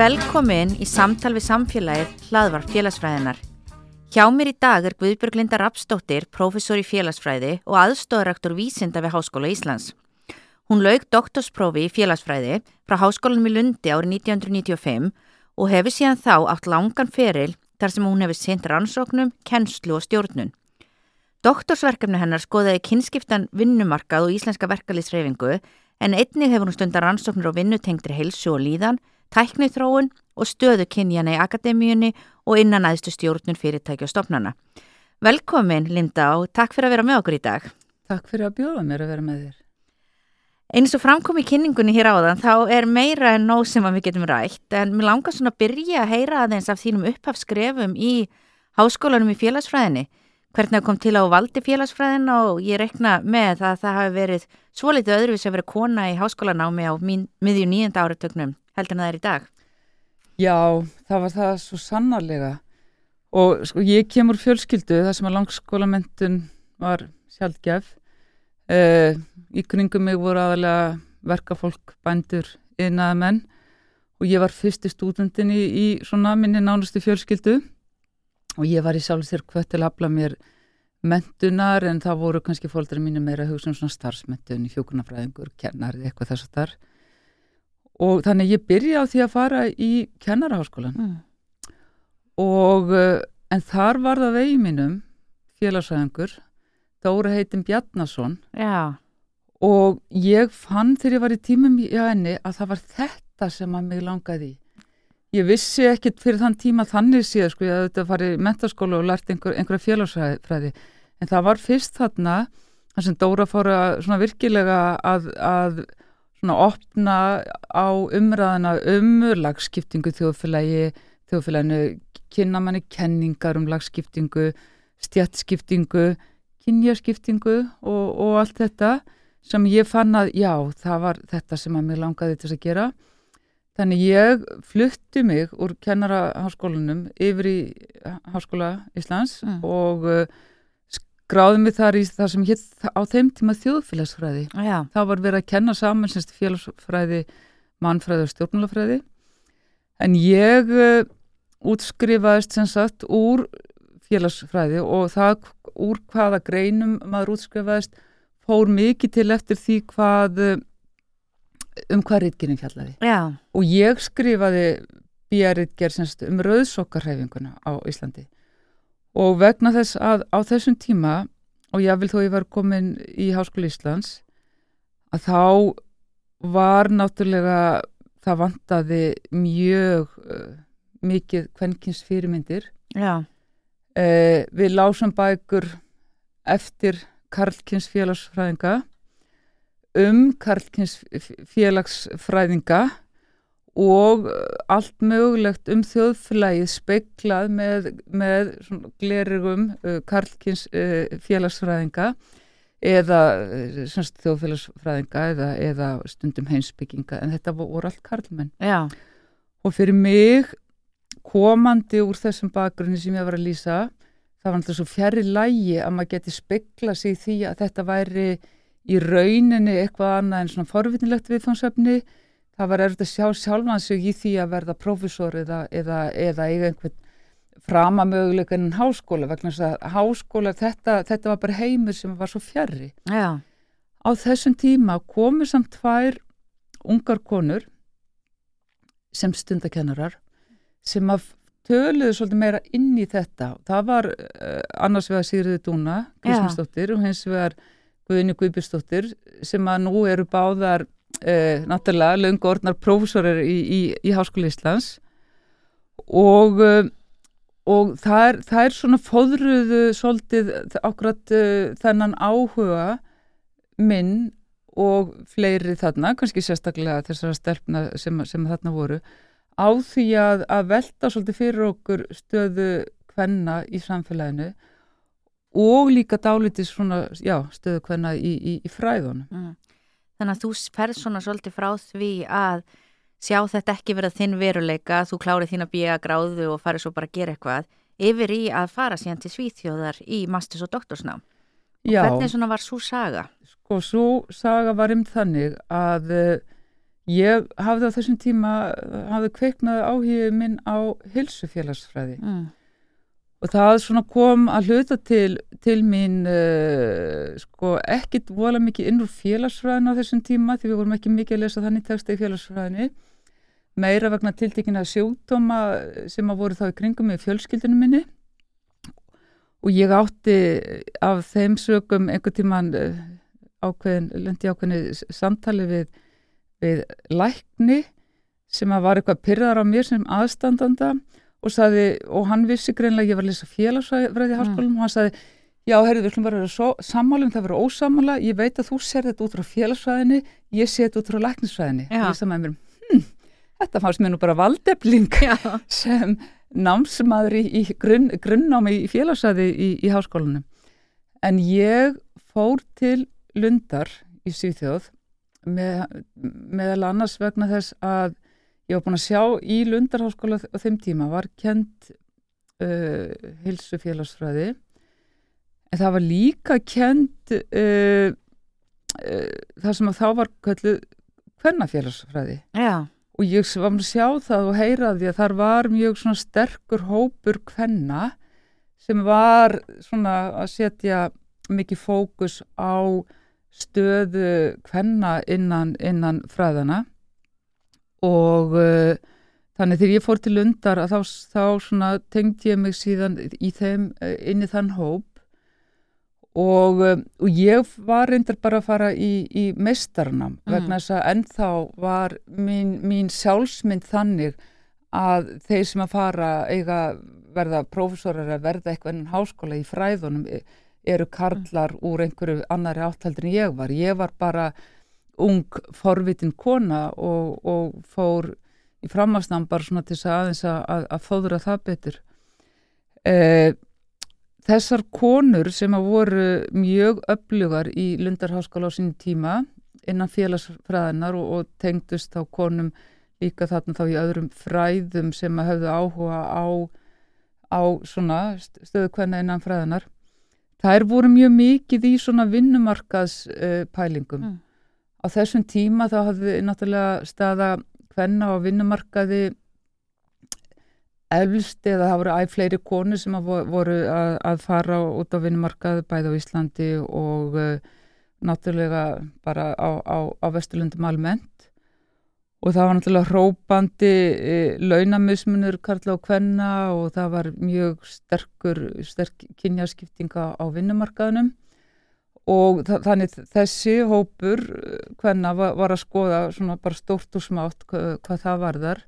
Velkomin í samtal við samfélagið hlaðvar félagsfræðinar. Hjá mér í dag er Guðbjörg Linda Rapsdóttir, professor í félagsfræði og aðstóðarektor vísinda við Háskóla Íslands. Hún laug doktorsprófi í félagsfræði frá Háskólanum í Lundi árið 1995 og hefur síðan þá átt langan feril þar sem hún hefur sent rannsóknum, kennslu og stjórnun. Doktorsverkefni hennar skoðaði kynskiptan vinnumarkað og íslenska verkalýsreifingu en einnig hefur hún stundar rannsóknir á vinnutengtri heilsu og líðan tæknithróun og stöðu kynjana í akademíunni og innan aðstu stjórnun fyrirtæki og stopnana. Velkomin Linda og takk fyrir að vera með okkur í dag. Takk fyrir að bjóða mér að vera með þér. Eins og framkom í kynningunni hér áðan þá er meira en nóg sem við getum rætt en mér langar svona að byrja að heyra aðeins af þínum upphafskrefum í háskólanum í félagsfræðinni. Hvernig það kom til á valdi félagsfræðin og ég rekna með að það hafi verið svo litið öðruvís að vera kona í háskólanámi á miðju nýjönda áratögnum heldur en það er í dag? Já, það var það svo sannarlega. Og sko ég kemur fjölskyldu þar sem að langskólamentun var sjálfgef uh, í kringum mig voru aðalega verkafólk, bændur, ynaða menn og ég var fyrsti stúdendin í, í svona minni nánustu fjölskyldu. Og ég var í sjálf sér hvert til að hafla mér mentunar en það voru kannski fólkdara mínu meira hugsa um svona starfsmentun hjókunafræðingur, kennarið, eitthvað þess að þar og þannig ég byrja á því að fara í kennaraháskólan mm. og uh, en þar var það vegi mínum félagsæðingur Dóra heitin Bjarnason Já. og ég fann þegar ég var í tímum í henni að það var þetta sem að mig langaði ég vissi ekkit fyrir þann tíma þannig síðan sko ég að þetta farið í mentaskóla og lært einhver, einhverja félagsfræði en það var fyrst þarna þar sem Dóra fór að svona virkilega að, að svona opna á umræðina um lagskiptingu þjóðfélagi, þjóðfélaginu kynna manni kenningar um lagskiptingu, stjætskiptingu, kynjaskiptingu og, og allt þetta sem ég fann að já, það var þetta sem að mér langaði til að gera. Þannig ég flutti mig úr kennaraháskólanum yfir í Háskóla Íslands mm. og gráði mig þar í það sem hétt á þeim tíma þjóðfélagsfræði. Já. Þá var verið að kenna saman semst félagsfræði, mannfræði og stjórnmálafræði. En ég uh, útskrifaðist sem sagt úr félagsfræði og það úr hvaða greinum maður útskrifaðist fór mikið til eftir því hvað uh, um hvað rítkynning fjallaði. Já. Og ég skrifaði bíjarítger um rauðsokkarhæfinguna á Íslandi og vegna þess að á þessum tíma og ég vil þó ég var komin í Háskóli Íslands að þá var náttúrulega það vantaði mjög uh, mikið kvenkins fyrirmyndir. Uh, við lásum bækur eftir Karlkins félagsfræðinga um Karlkins félagsfræðinga og uh, allt mögulegt um þjóðflægið speiklað með, með glerigum uh, Karlkins uh, félagsfræðinga eða uh, semst, þjóðfélagsfræðinga eða, eða stundum heimsbygginga en þetta voru allt Karlmenn Já. og fyrir mig komandi úr þessum bakgrunni sem ég var að lýsa það var alltaf svo fjari lægi að maður geti speiklað sig því að þetta væri í rauninni eitthvað annað en svona forvittnilegt viðfangsefni það var erfitt að sjá sjálfan sig í því að verða profesor eða, eða, eða eiga einhvern framamöguleik en háskóla vegna þess að háskóla þetta, þetta var bara heimur sem var svo fjarrri. Já. Á þessum tíma komur samt tvær ungar konur sem stundakennarar sem að töluðu svolítið meira inn í þetta. Það var uh, annars vegar Sigriði Dúna, Kristjánsdóttir og hins vegar Guðinni Guðbjörnsdóttir sem að nú eru báðar uh, náttúrulega löngornar prófessorir í, í, í Háskóli Íslands og, uh, og það er, það er svona fóðruðu svolítið ákvæmt uh, eh, þennan áhuga minn og fleiri þarna, kannski sérstaklega þessara stelpna sem, sem þarna voru á því að, að velta svolítið fyrir okkur stöðu hvenna í samfélaginu og líka dálítið svona, já, stöðu hvenna í, í, í fræðunum. Mm. Þannig að þú ferð svona svolítið frá því að sjá þetta ekki verið þinn veruleika, þú klárið þín að býja gráðu og farið svo bara að gera eitthvað, yfir í að fara síðan til Svíþjóðar í masters og doktorsnám. Og Já. hvernig svona var svo saga? Sko, svo saga var um þannig að uh, ég hafði á þessum tíma, uh, hafði kveiknaði áhugið minn á hilsufélagsfræði Mm. Og það svona kom að hluta til, til mín uh, sko ekkit vola mikið inn úr félagsfræðin á þessum tíma því við vorum ekki mikið að lesa þannig texta í félagsfræðinni. Meira vegna tiltekina sjúkdóma sem að voru þá í kringum með fjölskyldinu minni. Og ég átti af þeim sögum einhvern tíman uh, ákveðin, lendi ákveðinu s- samtali við, við lækni sem að var eitthvað pyrrar á mér sem aðstandanda. og, sagði, og hann vissi greinlega að ég var að lesa félagsfræði í háskólum og hann sagði já, herrðu, við ætlum bara að vera svo- sammála um það að vera ósammála, ég veit að þú ser þetta út frá félagsfræðinni, ég sé þetta út frá læknisfræðinni. Og ég sagði með mér, hm, þetta fannst mér nú bara valdefling sem námsmaður í, í grunn, grunnnámi í félagsæði í, í háskólanum. En ég fór til Lundar í Svíþjóð með, meðal annars vegna þess að ég var búin að sjá í Lundarháskóla á þeim tíma var kent uh, hilsu félagsfræði en það var líka kent uh, uh, það sem að þá var kölluð hvernafélagsfræði og ég var að sjá það og heyra því að þar var mjög svona sterkur hópur kvenna sem var svona að setja mikið fókus á stöðu kvenna innan, innan fræðana og uh, þannig þegar ég fór til Lundar þá, þá svona tengdi ég mig síðan í þeim uh, inn í þann hóp og, um, og ég var reyndar bara að fara í, í meistarnam Mm. vegna þess að ennþá var mín, mín sjálfsmynd þannig að þeir sem að fara eiga verða prófessorar að verða eitthvað enn háskóla í fræðunum e- eru karlar úr einhverju annari áttaldur en ég var. Ég var bara ung forvitin kona og, og fór í framhansnam bara svona til þess að aðeins að, að, að fóðra það betur. Eh, þessar konur sem að voru mjög öflugar í Lundarháskóla á sínum tíma innan félagsfræðinar og, og tengdust þá konum líka þarna þá í öðrum fræðum sem að höfðu áhuga á, á svona st- stöðu hvenna innan fræðinar. Þær voru mjög mikið í svona vinnumarkaðs uh, pælingum. Mm. Á þessum tíma þá hafði náttúrulega staða hvenna á vinnumarkaði eflst eða það voru æg fleiri konur sem að vo- voru að, að fara út á vinnumarkaði bæði á Íslandi og uh, náttúrulega bara á, á, á Vesturlundum almennt. Og það var náttúrulega hrópandi e, launamismunur karla og kvenna og það var mjög sterkur, sterk kynjaskiptinga á vinnumarkaðunum og þa þannig þessi hópur hvenna var, var að skoða svona bara stórt og smátt hvað, hvað það varðar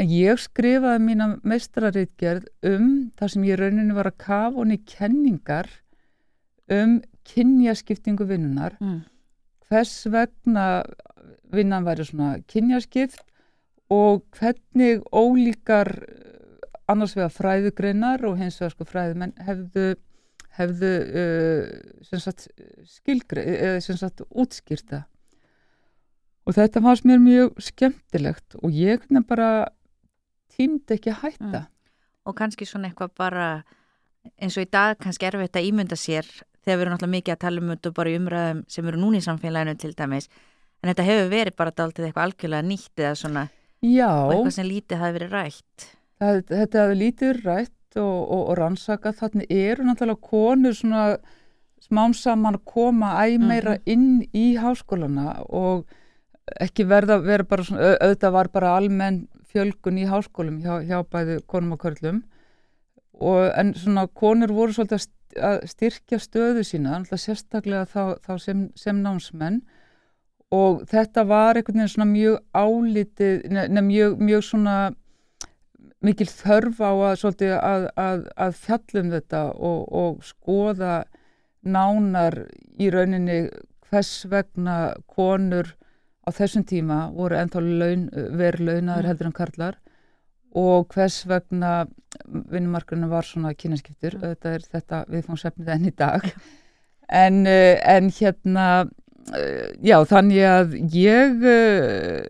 en ég skrifaði mína meistraritgerð um það sem ég í rauninni var að kafa honni kenningar um kynjaskiptingu vinnunar Mm. hvers vegna vinnan væri svona kynjaskipt og hvernig ólíkar eh, annars vegar fræðugreinar og hins vegar sko fræðumenn hefðu, hefðu uh, sem sagt skilgre, eða sem sagt útskýrta og þetta fannst mér mjög skemmtilegt og ég hérna bara tímdi ekki að hætta. Mm. og kannski svona eitthvað bara eins og í dag kannski erfitt að ímynda sér þegar við erum náttúrulega mikið að tala um þetta bara í umræðum sem eru núna í samfélaginu til dæmis. En þetta hefur verið bara daldið eitthvað algjörlega nýtt eða svona Já, eitthvað sem lítið hafi verið rætt. Það, þetta hefði lítið rætt og, og, og rannsaka þannig eru náttúrulega konur svona smám saman að koma æg meira inn í háskólana og ekki verða vera bara svona, au- auðvitað var bara almenn fjölgun í háskólum hjá, hjá bæði konum og körlum. Og en svona konur voru svolítið að st- að styrkja stöðu sína, náttúrulega sérstaklega þá, þá sem, sem námsmenn. Og þetta var einhvern veginn svona mjög álitið, neða mjög, mjög svona mikil þörf á að, svolítið, að, að, að fjallum þetta og, og skoða nánar í rauninni hvers vegna konur á þessum tíma voru ennþá laun, verið launaður Mm. heldur en karlar og hvers vegna vinnumarkurinn var svona kynnaskiptur, þetta er þetta viðfóngsefnið enn í dag. En, uh, en hérna uh, já þannig að ég uh,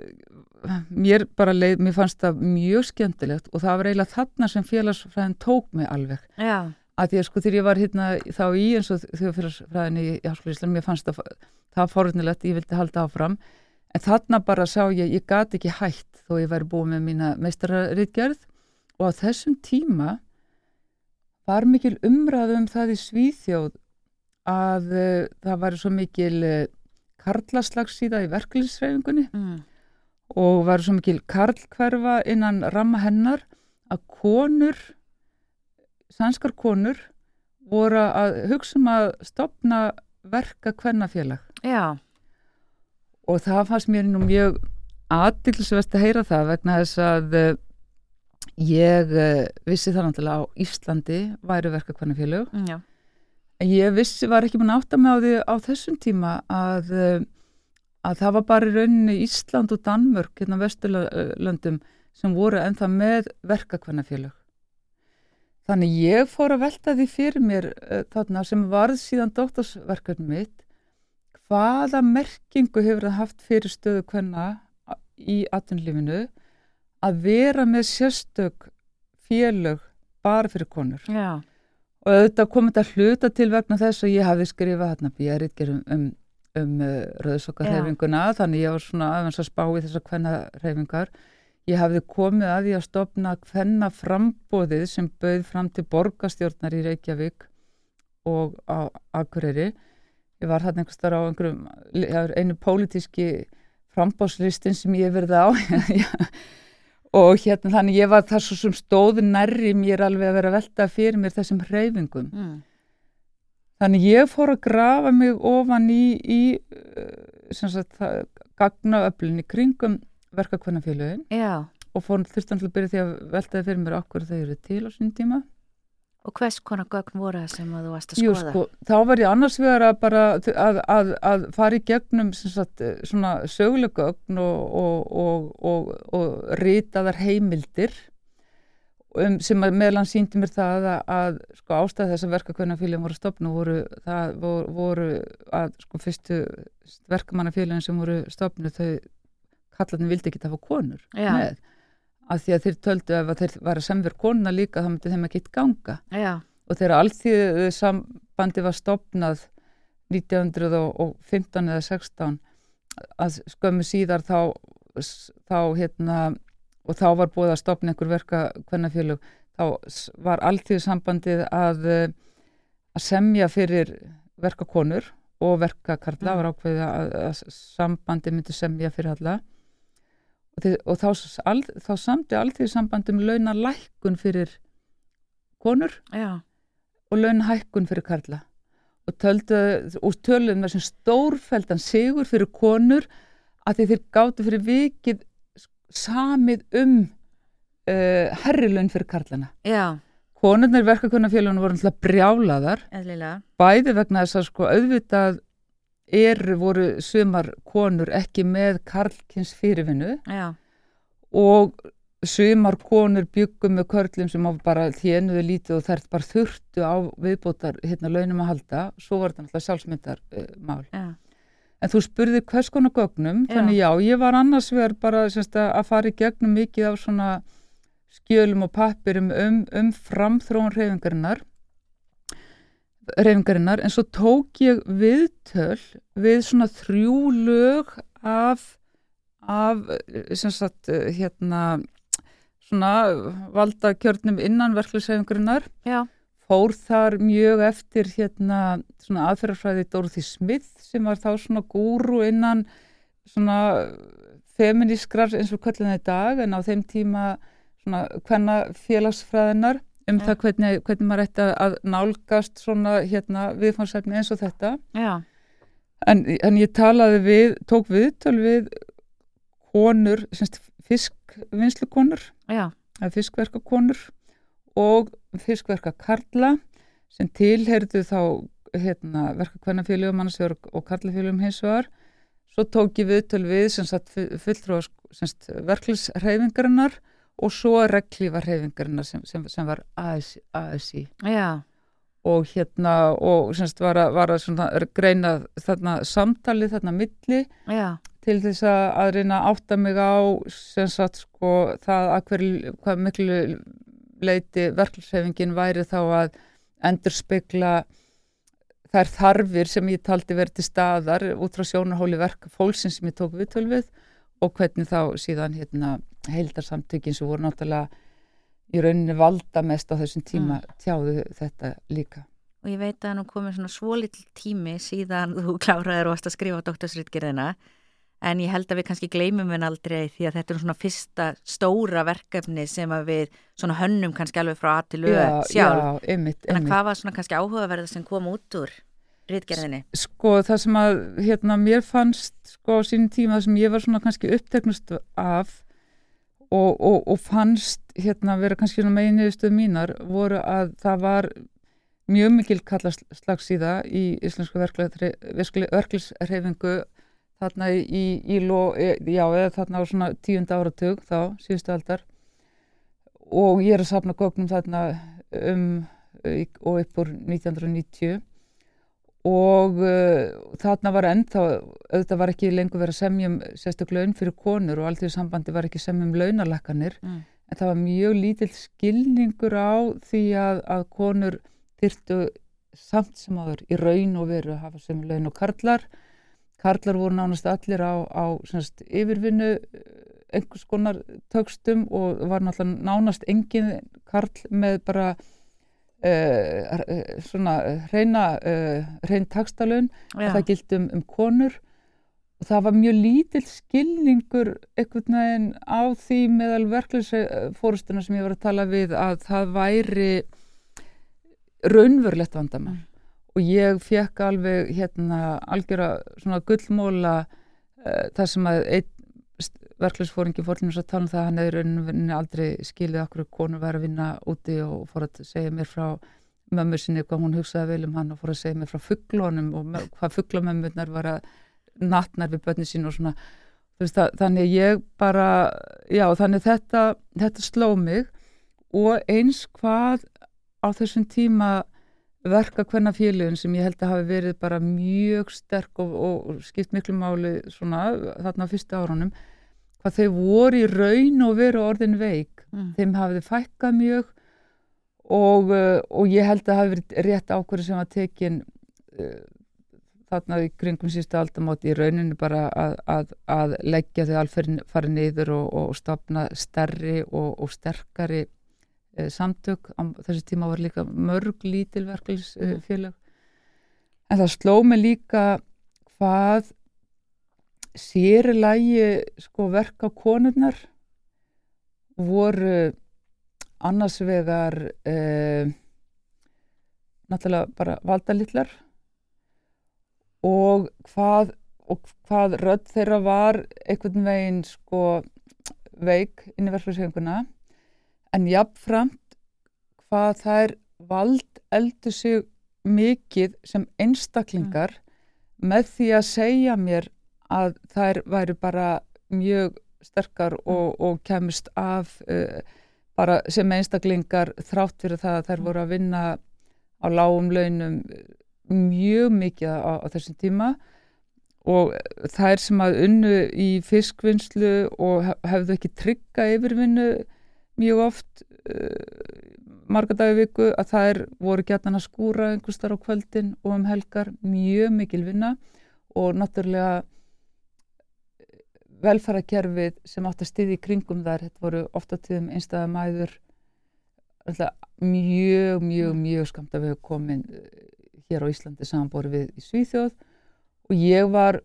mér bara leið, mér fannst það mjög skemmtilegt og það var eiginlega þarna sem félagsfræðin tók mig alveg. Já, að því að sko þegar ég var hérna þá í eins og þjóðfélagsfræðinni í Háskóla Ísland, mér fannst það, það forunilegt, ég vildi halda áfram. En þarna bara sá ég, ég gati ekki hætt þó ég væri búið með mína meistarritgerð og á þessum tíma var mikil umræðu um það í Svíþjóð að uh, það var svo mikil uh, karlaslagsíða í verklinsreifingunni mm. Og var svo mikil karlkverfa innan ramma hennar að konur, sænskar konur voru að hugsa um að stopna verka kvennafélag. Já, og það fannst mér nú mjög aðdýrlisvest að heyra það vegna þess að uh, ég uh, vissi það náttúrulega á Íslandi væri verka kvennafélag já, ég vissi, var ekki búin að átta mig á því á þessum tíma að, eh, að það var bara í rauninni Ísland og Danmörk, hérna Vesturlöndum, sem voru ennþá með verkakvennafélög. Þannig ég fór að velta því fyrir mér uh, þarna sem varð síðan dóttarsverkarni mitt, hvaða merkingu hefur það haft fyrir stöðu kvenna í atvinnlífinu að vera með sérstök félög bara fyrir konur. já, Og auðvitað kom þetta hluta til vegna þess að ég hafi skrifað hérna björritger um, um, um uh, rauðsokkarhefinguna, þannig ég var svona aðeins að spá í þessar kvennarhefingar. Ég hafði komið að því að stopna kvennaframbóðið sem bauð fram til borgastjórnar í Reykjavík og á Akureyri. Ég var hérna einhvers þar á einhverjum, einu pólitíski frambóðslistin sem ég verið á. og hérna þannig ég var það svo sem stóði nærri mér alveg að vera velta fyrir mér þessum hreyfingum. mm. Þannig ég fór að grafa mig ofan í, í uh, sem sagt, það- gagnaöflun í kringum verkakvennafélögin já. og fór þurftan til að byrja því að veltaði fyrir mér okkur þau eru til á sín tíma. Og hvers konar gögn voru það sem að þú varst að Jú, skoða? sko, þá var ég annars vegar að bara að, að, að fara í gegnum sagt, svona sögulegögn og, og, og, og, og ritaðar heimildir um, sem meðlan síndi mér það að, að sko, ástæð þess að verkakvennafélagin voru stopnu voru, það voru, voru að sko, fyrstu verkamannafélagin sem voru stopnu þau kallarnir vildi ekki hafa konur Já. með. Af því að þeir töldu ef að þeir var að semver konuna líka þá myndi þeim ekki ganga. Já, og þegar allþýðu sambandi var stopnað 1915 eða 16 að skömmu síðar þá, þá hérna og þá var búið að stopna einhver verka hvernafélug, þá s- var allþýðu sambandið að eh, að semja fyrir verkakonur og verkakarla Mm. var ákveðið að, að sambandi myndi semja fyrir alla. Og, þið, og þá, s- al, þá samdi allþýðu sambandi um launa lækkun fyrir konur já, og launahækkun fyrir karla. Og töluðum þessum stórfældan sigur fyrir konur að þeir gáttu fyrir vikið samið um uh, herri laun fyrir karlana. já, Konurnar verkakonafélaginu voru alltaf brjálaðar eðlilega. bæði vegna þess að sko auðvitað eru voru sumar konur ekki með karlkins fyrirvinnu Já, og sumar konur byggum með körlum sem á bara þénuðu lítið og þær bara þurftu á viðbótar hérna launum að halda, svo var þetta náttúrulega sjálfsmyndar uh, mál. já, En þú spurði hvers konar gögnum, Já. þannig já, ég var annars vegar bara semst, að fara í gegnum mikið af svona skjölum og pappirum um, um framþróun reyfingarinnar reyfingarinnar, en svo tók ég viðtöl við svona þrjú lög af af sagt hérna svona valda kjörnum innan verklisæfingarinnar já, fór þar mjög eftir hérna svona aðferðarfræði Dorothy Smith sem var þá svona gúru innan svona feminískrar eins og kvöllin í dag en á þeim tíma svona hvenna félagsfræðinar um Já. það hvernig, hvernig maður ætti að nálgast svona hérna viðfánsefni eins og þetta. Já, en, en ég talaði við, tók viðtöl við konur, semst fiskvinnslukonur eða fiskverkakonur og fiskverkakarla sem tilherðu þá hérna, verkakvennafélögum annars vegar og karlafélögum hins vegar. Svo tók ég viðtöl við sem sagt fulltrúa verklisreifingarinnar og svo reglífa hreyfingarna sem, sem, sem var ASI, ASI Já, og hérna og semst var að, var að svona greina þarna samtalið þarna milli já, til þess að, að reyna átta mig á sem sagt sko það að hver, hvað miklu leiti verklisefingin væri þá að endur spekla þær þarfir sem ég taldi verið til staðar út frá sjónarhóli verk fólksins sem ég tók viðtöl við og hvernig þá síðan hérna heildarsamtökin sem voru náttúrulega í rauninni valda mest á þessum tíma tjáðu þetta líka. og ég veit að nú komið svona svo litl tími síðan þú kláraðir og varst að skrifa doktorsritgerðina en ég held að við kannski gleymum henn aldrei því að þetta er svona fyrsta stóra verkefni sem að við svona hönnum kannski alveg frá að til auð sjálf Já, einmitt, en að einmitt. hvað var svona kannski áhugaverða sem kom út úr ritgerðinni? Sko það sem að hérna mér fannst sko á sínum tíma sem ég var svona kannski uppteknust af og, og, og fannst hérna vera kannski meginniðustuð mínar voru að það var mjög mikil kallaslagsíða í íslensku verklisreifingu þarna í, í lo, e, já, þarna á svona tíunda áratug þá, síðustu aldar. Og ég er að safna gögnum þarna um í- og upp úr 1990 og uh, þarna var ennþá, auðvitað var ekki lengur verið að semja um sérstök laun fyrir konur og alltaf sambandi var ekki að semja um launalekkanir Mm. en það var mjög lítill skilningur á því að, að konur þyrtu samt sem áður í raun og veru að hafa sem laun og karlar karlar voru nánast allir á, á semst, yfirvinnu eh, einhvers konar tökstum og var náttúrulega nánast engin karl með bara uh, svona reyna uh, reyn takstalun Já, það gildi um, um konur. Og það var mjög lítill skilningur einhvern veginn á því meðal verklisfórustuna sem ég var að tala við að það væri raunverulegt vandamál. Mm. Og ég fekk alveg hérna algjöra svona gullmóla uh, þar sem að einn verklisfóringi fórlunum að tala um það að hann hefur rauninni aldrei skilið okkur konur væri að vinna úti og fór að segja mér frá mömmu sinni hvað hún hugsaði vel um hann og fór að segja mér frá fugglónum og hvað fugglamömmunar var að natnar við börnin sín og svona. Veist, það, þannig ég bara já þannig þetta, þetta sló mig. Og eins hvað á þessum tíma verka hvenna félögin sem ég held að hafi verið bara mjög sterk og, og, skipt miklu máli svona þarna á fyrstu árunum hvað þau voru í raun og veru orðin veik mm. þeim hafði fækkað mjög og, uh, og ég held að hafi verið rétt ákvörðu sem var tekin uh, þarna í kringum sístu aldamót í rauninu bara að, að, að leggja þau alferð farið niður og, og stopna stærri og, og sterkari samtök. Á þessu tíma var líka mörg lítil verkefélag en það sló mig líka hvað séri lægi sko verka konurnar voru annars vegar uh, náttúrulega bara valdalitlar og hvað, og hvað rödd þeirra var einhvern veginn sko veik inn í verkefnisenguna en jafnframt hvað þær vald eldu sig mikið sem einstaklingar með því að segja mér að þær væri bara mjög sterkar og, og kemist af uh, bara sem einstaklingar þrátt fyrir það að þær voru að vinna á lágum launum mjög mikið á, á þessum tíma. Og þær sem að unnu í fiskvinnslu og hef- hefðu ekki trygga yfirvinnu mjög oft uh, marga dagi viku að þær voru gætnan að skúra einhvers þar á kvöldin og um helgar mjög mikil vinna og náttúrulega velfærakerfið sem átt að styðja í kringum þar, þetta voru ofta tíðum einstæða mæður mjög, mjög, mjög skamt að við hefum komin eh, hér á Íslandi samanbóri við í Svíþjóð og ég var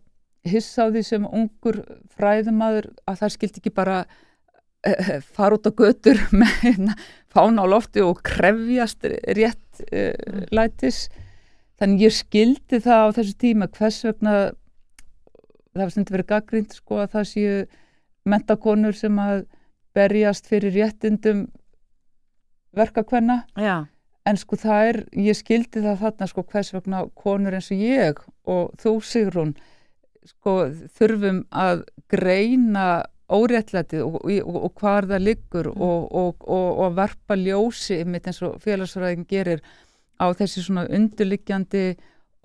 hissa á því sem ungur fræðumadur að það skildi ekki bara uh, fara út á götur með hérna, fána á lofti og krefjast rétt uh, lætis. Þannig ég skildi það á þessu tíma hvers vegna það var stundu verið gaggrínt sko að það séu mentakonur sem að berjast fyrir réttindum verkakvenna en sko það er, ég skildi það þarna sko hvers vegna konur eins og ég og þú Sigrún sko þurfum að greina óréttlætið og, og, og hvar það liggur mm. og, og verpa ljósi mitt eins og félagsfræðin gerir á þessi svona undirliggjandi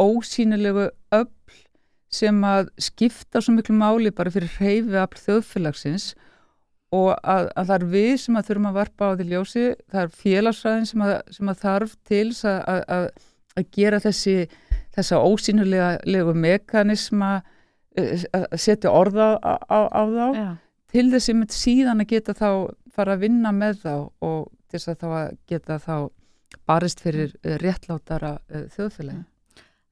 ósýnilegu öll sem að skipta svo miklu máli bara fyrir hreyfi af þjóðfélagsins og að, að það er við sem að þurfum að varpa á því ljósi, það er félagsræðin sem að, sem að þarf til að, að gera þessi þessa ósýnulegu mekanisma eh, að setja orða á, á, á þá Já. Til þess að síðan að geta þá fara að vinna með þá og til þess að þá að geta þá barist fyrir eh, réttlátara uh, þjóðfélagi.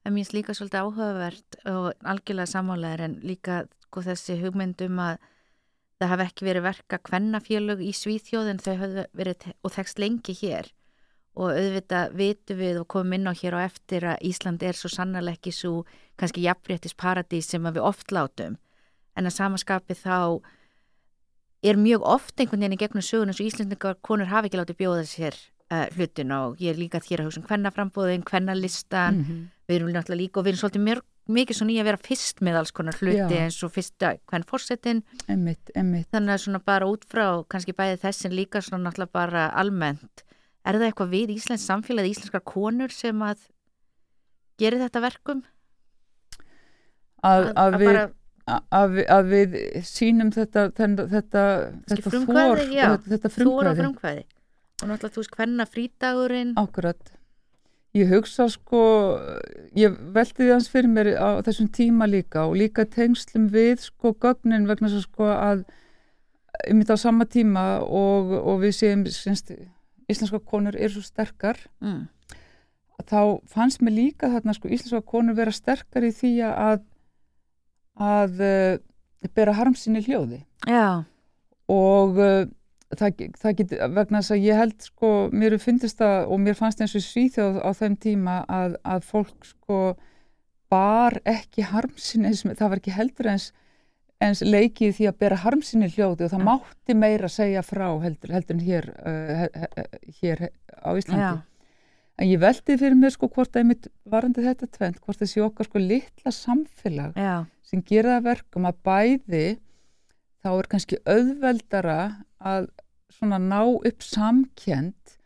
Það mýnst líka svolítið áhugavert og algjörlega samálegar en líka sko, þessi hugmyndum að það hafi ekki verið verka kvennafélög í Svíþjóðin þau hafði verið og þekst lengi hér. Og auðvitað vitu við og komum inn á hér og eftir að Ísland er svo sannarlega ekki svo kannski jafnréttis paradís sem við oft látum. En að samaskapi þá er mjög oft einhvern veginn í gegnum sögun eins og Íslandingar konur hafi ekki látið bjóða sér uh, hlutin og ég er líka hér að hugsa um hvernaframbóðin, hvernalistan mm -hmm. við erum náttúrulega líka og við erum svolítið mjög, mikið svo nýja að vera fyrst með alls konar hluti Já. eins og fyrsta hvern fórsetin þannig að svona bara út frá kannski bæði þessin líka svona náttúrulega bara almennt er það eitthvað við Íslands samfélagi, íslenskar konur sem að gerir þetta verkum? Að, að, að, við, bara, að við sínum þetta þetta, þetta, þetta fór þetta frumkvæði. og náttúrulega þú veist hvenna frítagurinn Akkurat. Ég hugsa sko ég veldi því hans fyrir mér á þessum tíma líka og líka tengslum við sko gögnin vegna svo sko að ég myndi á sama tíma og, og við séum semst, íslenska konur eru svo sterkar. Mm. þá fannst mér líka þarna sko íslenska konur vera sterkar í því að að uh, bera harmsinni hljóði Já. og uh, það, það get, vegna þess að ég held sko, mér finnst það og mér fannst eins og svíþjóð á þeim tíma að, að fólk sko bar ekki harmsinni, það var ekki heldur eins, eins leikið því að bera harmsinni hljóði og það ja. mátti meira segja frá heldur, heldur en hér, uh, hér á Íslandi. Ja. En ég veldi fyrir mér sko hvort að ég mitt varandi þetta tvent, hvort þessi okkar sko litla samfélag ja. sem gera verkum að bæði þá er kannski auðveldara að svona ná upp samkjent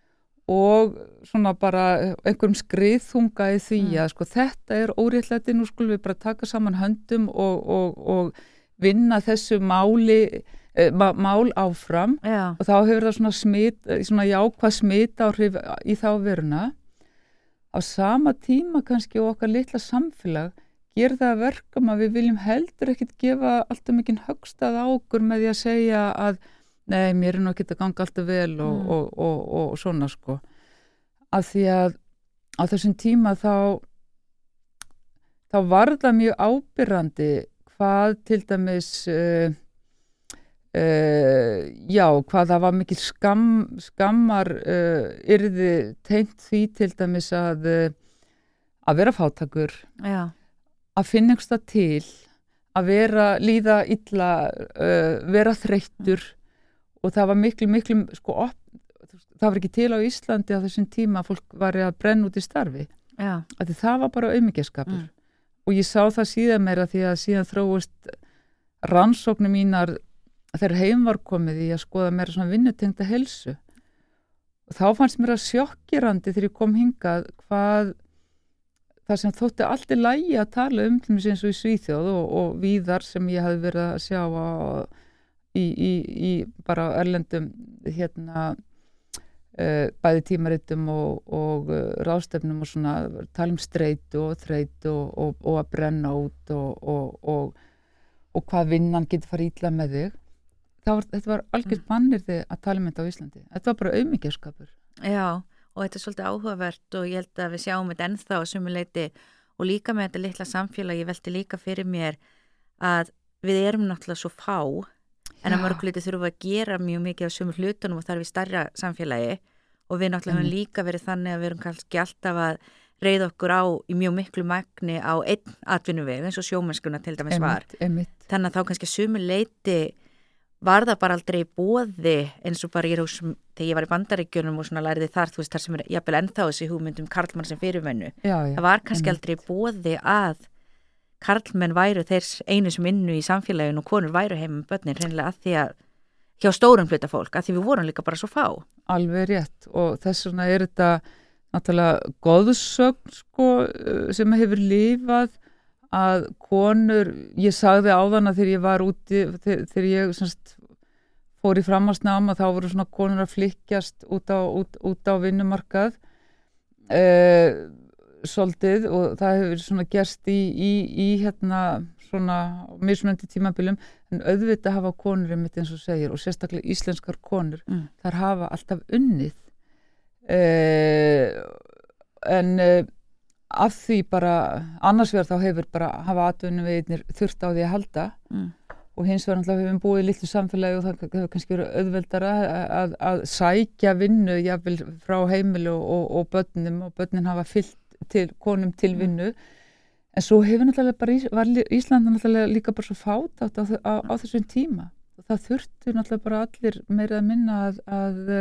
og svona bara einhverjum skriðþunga í því mm. að sko þetta er óréttlæti, nú skulum við bara taka saman höndum og, og, og vinna þessu máli mál áfram Já. og þá hefur það svona smit, svona jákvað smit áhrif í þá veruna á sama tíma kannski og okkar litla samfélag ger það verkum að við viljum heldur ekkit gefa alltaf mikinn högstað á okkur með því að segja að nei, mér er nú ekki að ganga alltaf vel og, mm. og, og, og svona sko af því að á þessum tíma þá þá var það mjög ábyrrandi hvað til dæmis uh, uh, já, hvað það var mikil skam, skammar uh, yrði teint því til dæmis að að vera fátakur já. að finna einhversta til að vera líða illa vera þreyttur. Og það var miklu, miklu sko, op, það var ekki til á Íslandi á þessum tíma að fólk var að brenna út í starfi. Það var bara auðmyggjaskapur mm. og ég sá það síðan meira því að síðan þróist rannsóknum mínar þegar heim var komið í að skoða meira svona vinnutengta helsu og þá fannst mér að sjokkirandi þegar ég kom hingað hvað það sem þótti allt í lægi að tala um eins og í Svíþjóð og, og víðar sem ég hafi verið að sjá á í, í, í bara erlendum hérna uh, bæði tímaritum og, og uh, rástefnum og svona tala um streytu og þreytu og, og að brenna út og, og hvað vinnan getur farið ítla með þig var, þetta var algjört mm. mannir þig að tala um þetta á Íslandi þetta var bara auðmyggjaskapur Já, og þetta er svolítið áhugavert og ég held að við sjáum þetta ennþá að sumuleiti og líka með þetta litla samfélag ég velti líka fyrir mér að við erum náttúrulega svo fá en að mörguleiti þurfum að gera mjög mikið á sömur hlutunum og það er við starra samfélagi og við náttúrulega hefum mm. líka verið þannig að við erum kannski alltaf að reyða okkur á í mjög miklu magni á einn atvinnuveg eins og sjómennskuna til dæmis var einmitt. þannig að þá kannski sömur leiti var það bara aldrei bóði eins og bara ég hús þegar ég var í bandaríkjunum og svona læriði þar þú veist þar sem er jafnvel ennþá þessi hugmyndum Karlmann sem fyrirvennu það var kannski einmitt. aldrei bóði að karlmenn væru þeir einu sem innu í samfélaginu og konur væru heim með börnin reynilega að því að hjá stórum hluta fólk að því við vorum líka bara svo fá. Alveg rétt og þess vegna er þetta náttúrulega góðsögn sko, sem hefur lífað að konur, ég sagði á þann að þegar ég var úti, þegar ég semst, fór í framhansnáma þá voru svona konur að flikjast út á, út, út á vinnumarkað eða svolítið og það hefur svona gerst í, í, í hérna svona mismunandi tímabilum en auðvitað hafa konur einmitt eins og segir og sérstaklega íslenskar konur mm. þar hafa alltaf unnið eh, en eh, af því bara annars vegar þá hefur bara hafa atvinnum við þurft á því að halda. Mm. og hins vegar alltaf hefum búið í litlu samfélagi og það hefur kannski verið auðveldara að, að, sækja vinnu jáfnvel frá heimilu og, og, og börnum og börnin hafa fyllt til konum til mm. vinnu. En svo hefur náttúrulega bara Íslanda náttúrulega líka bara svo fát á, á, á þessum tíma. Og það þurftu náttúrulega bara allir meira að minna að, að,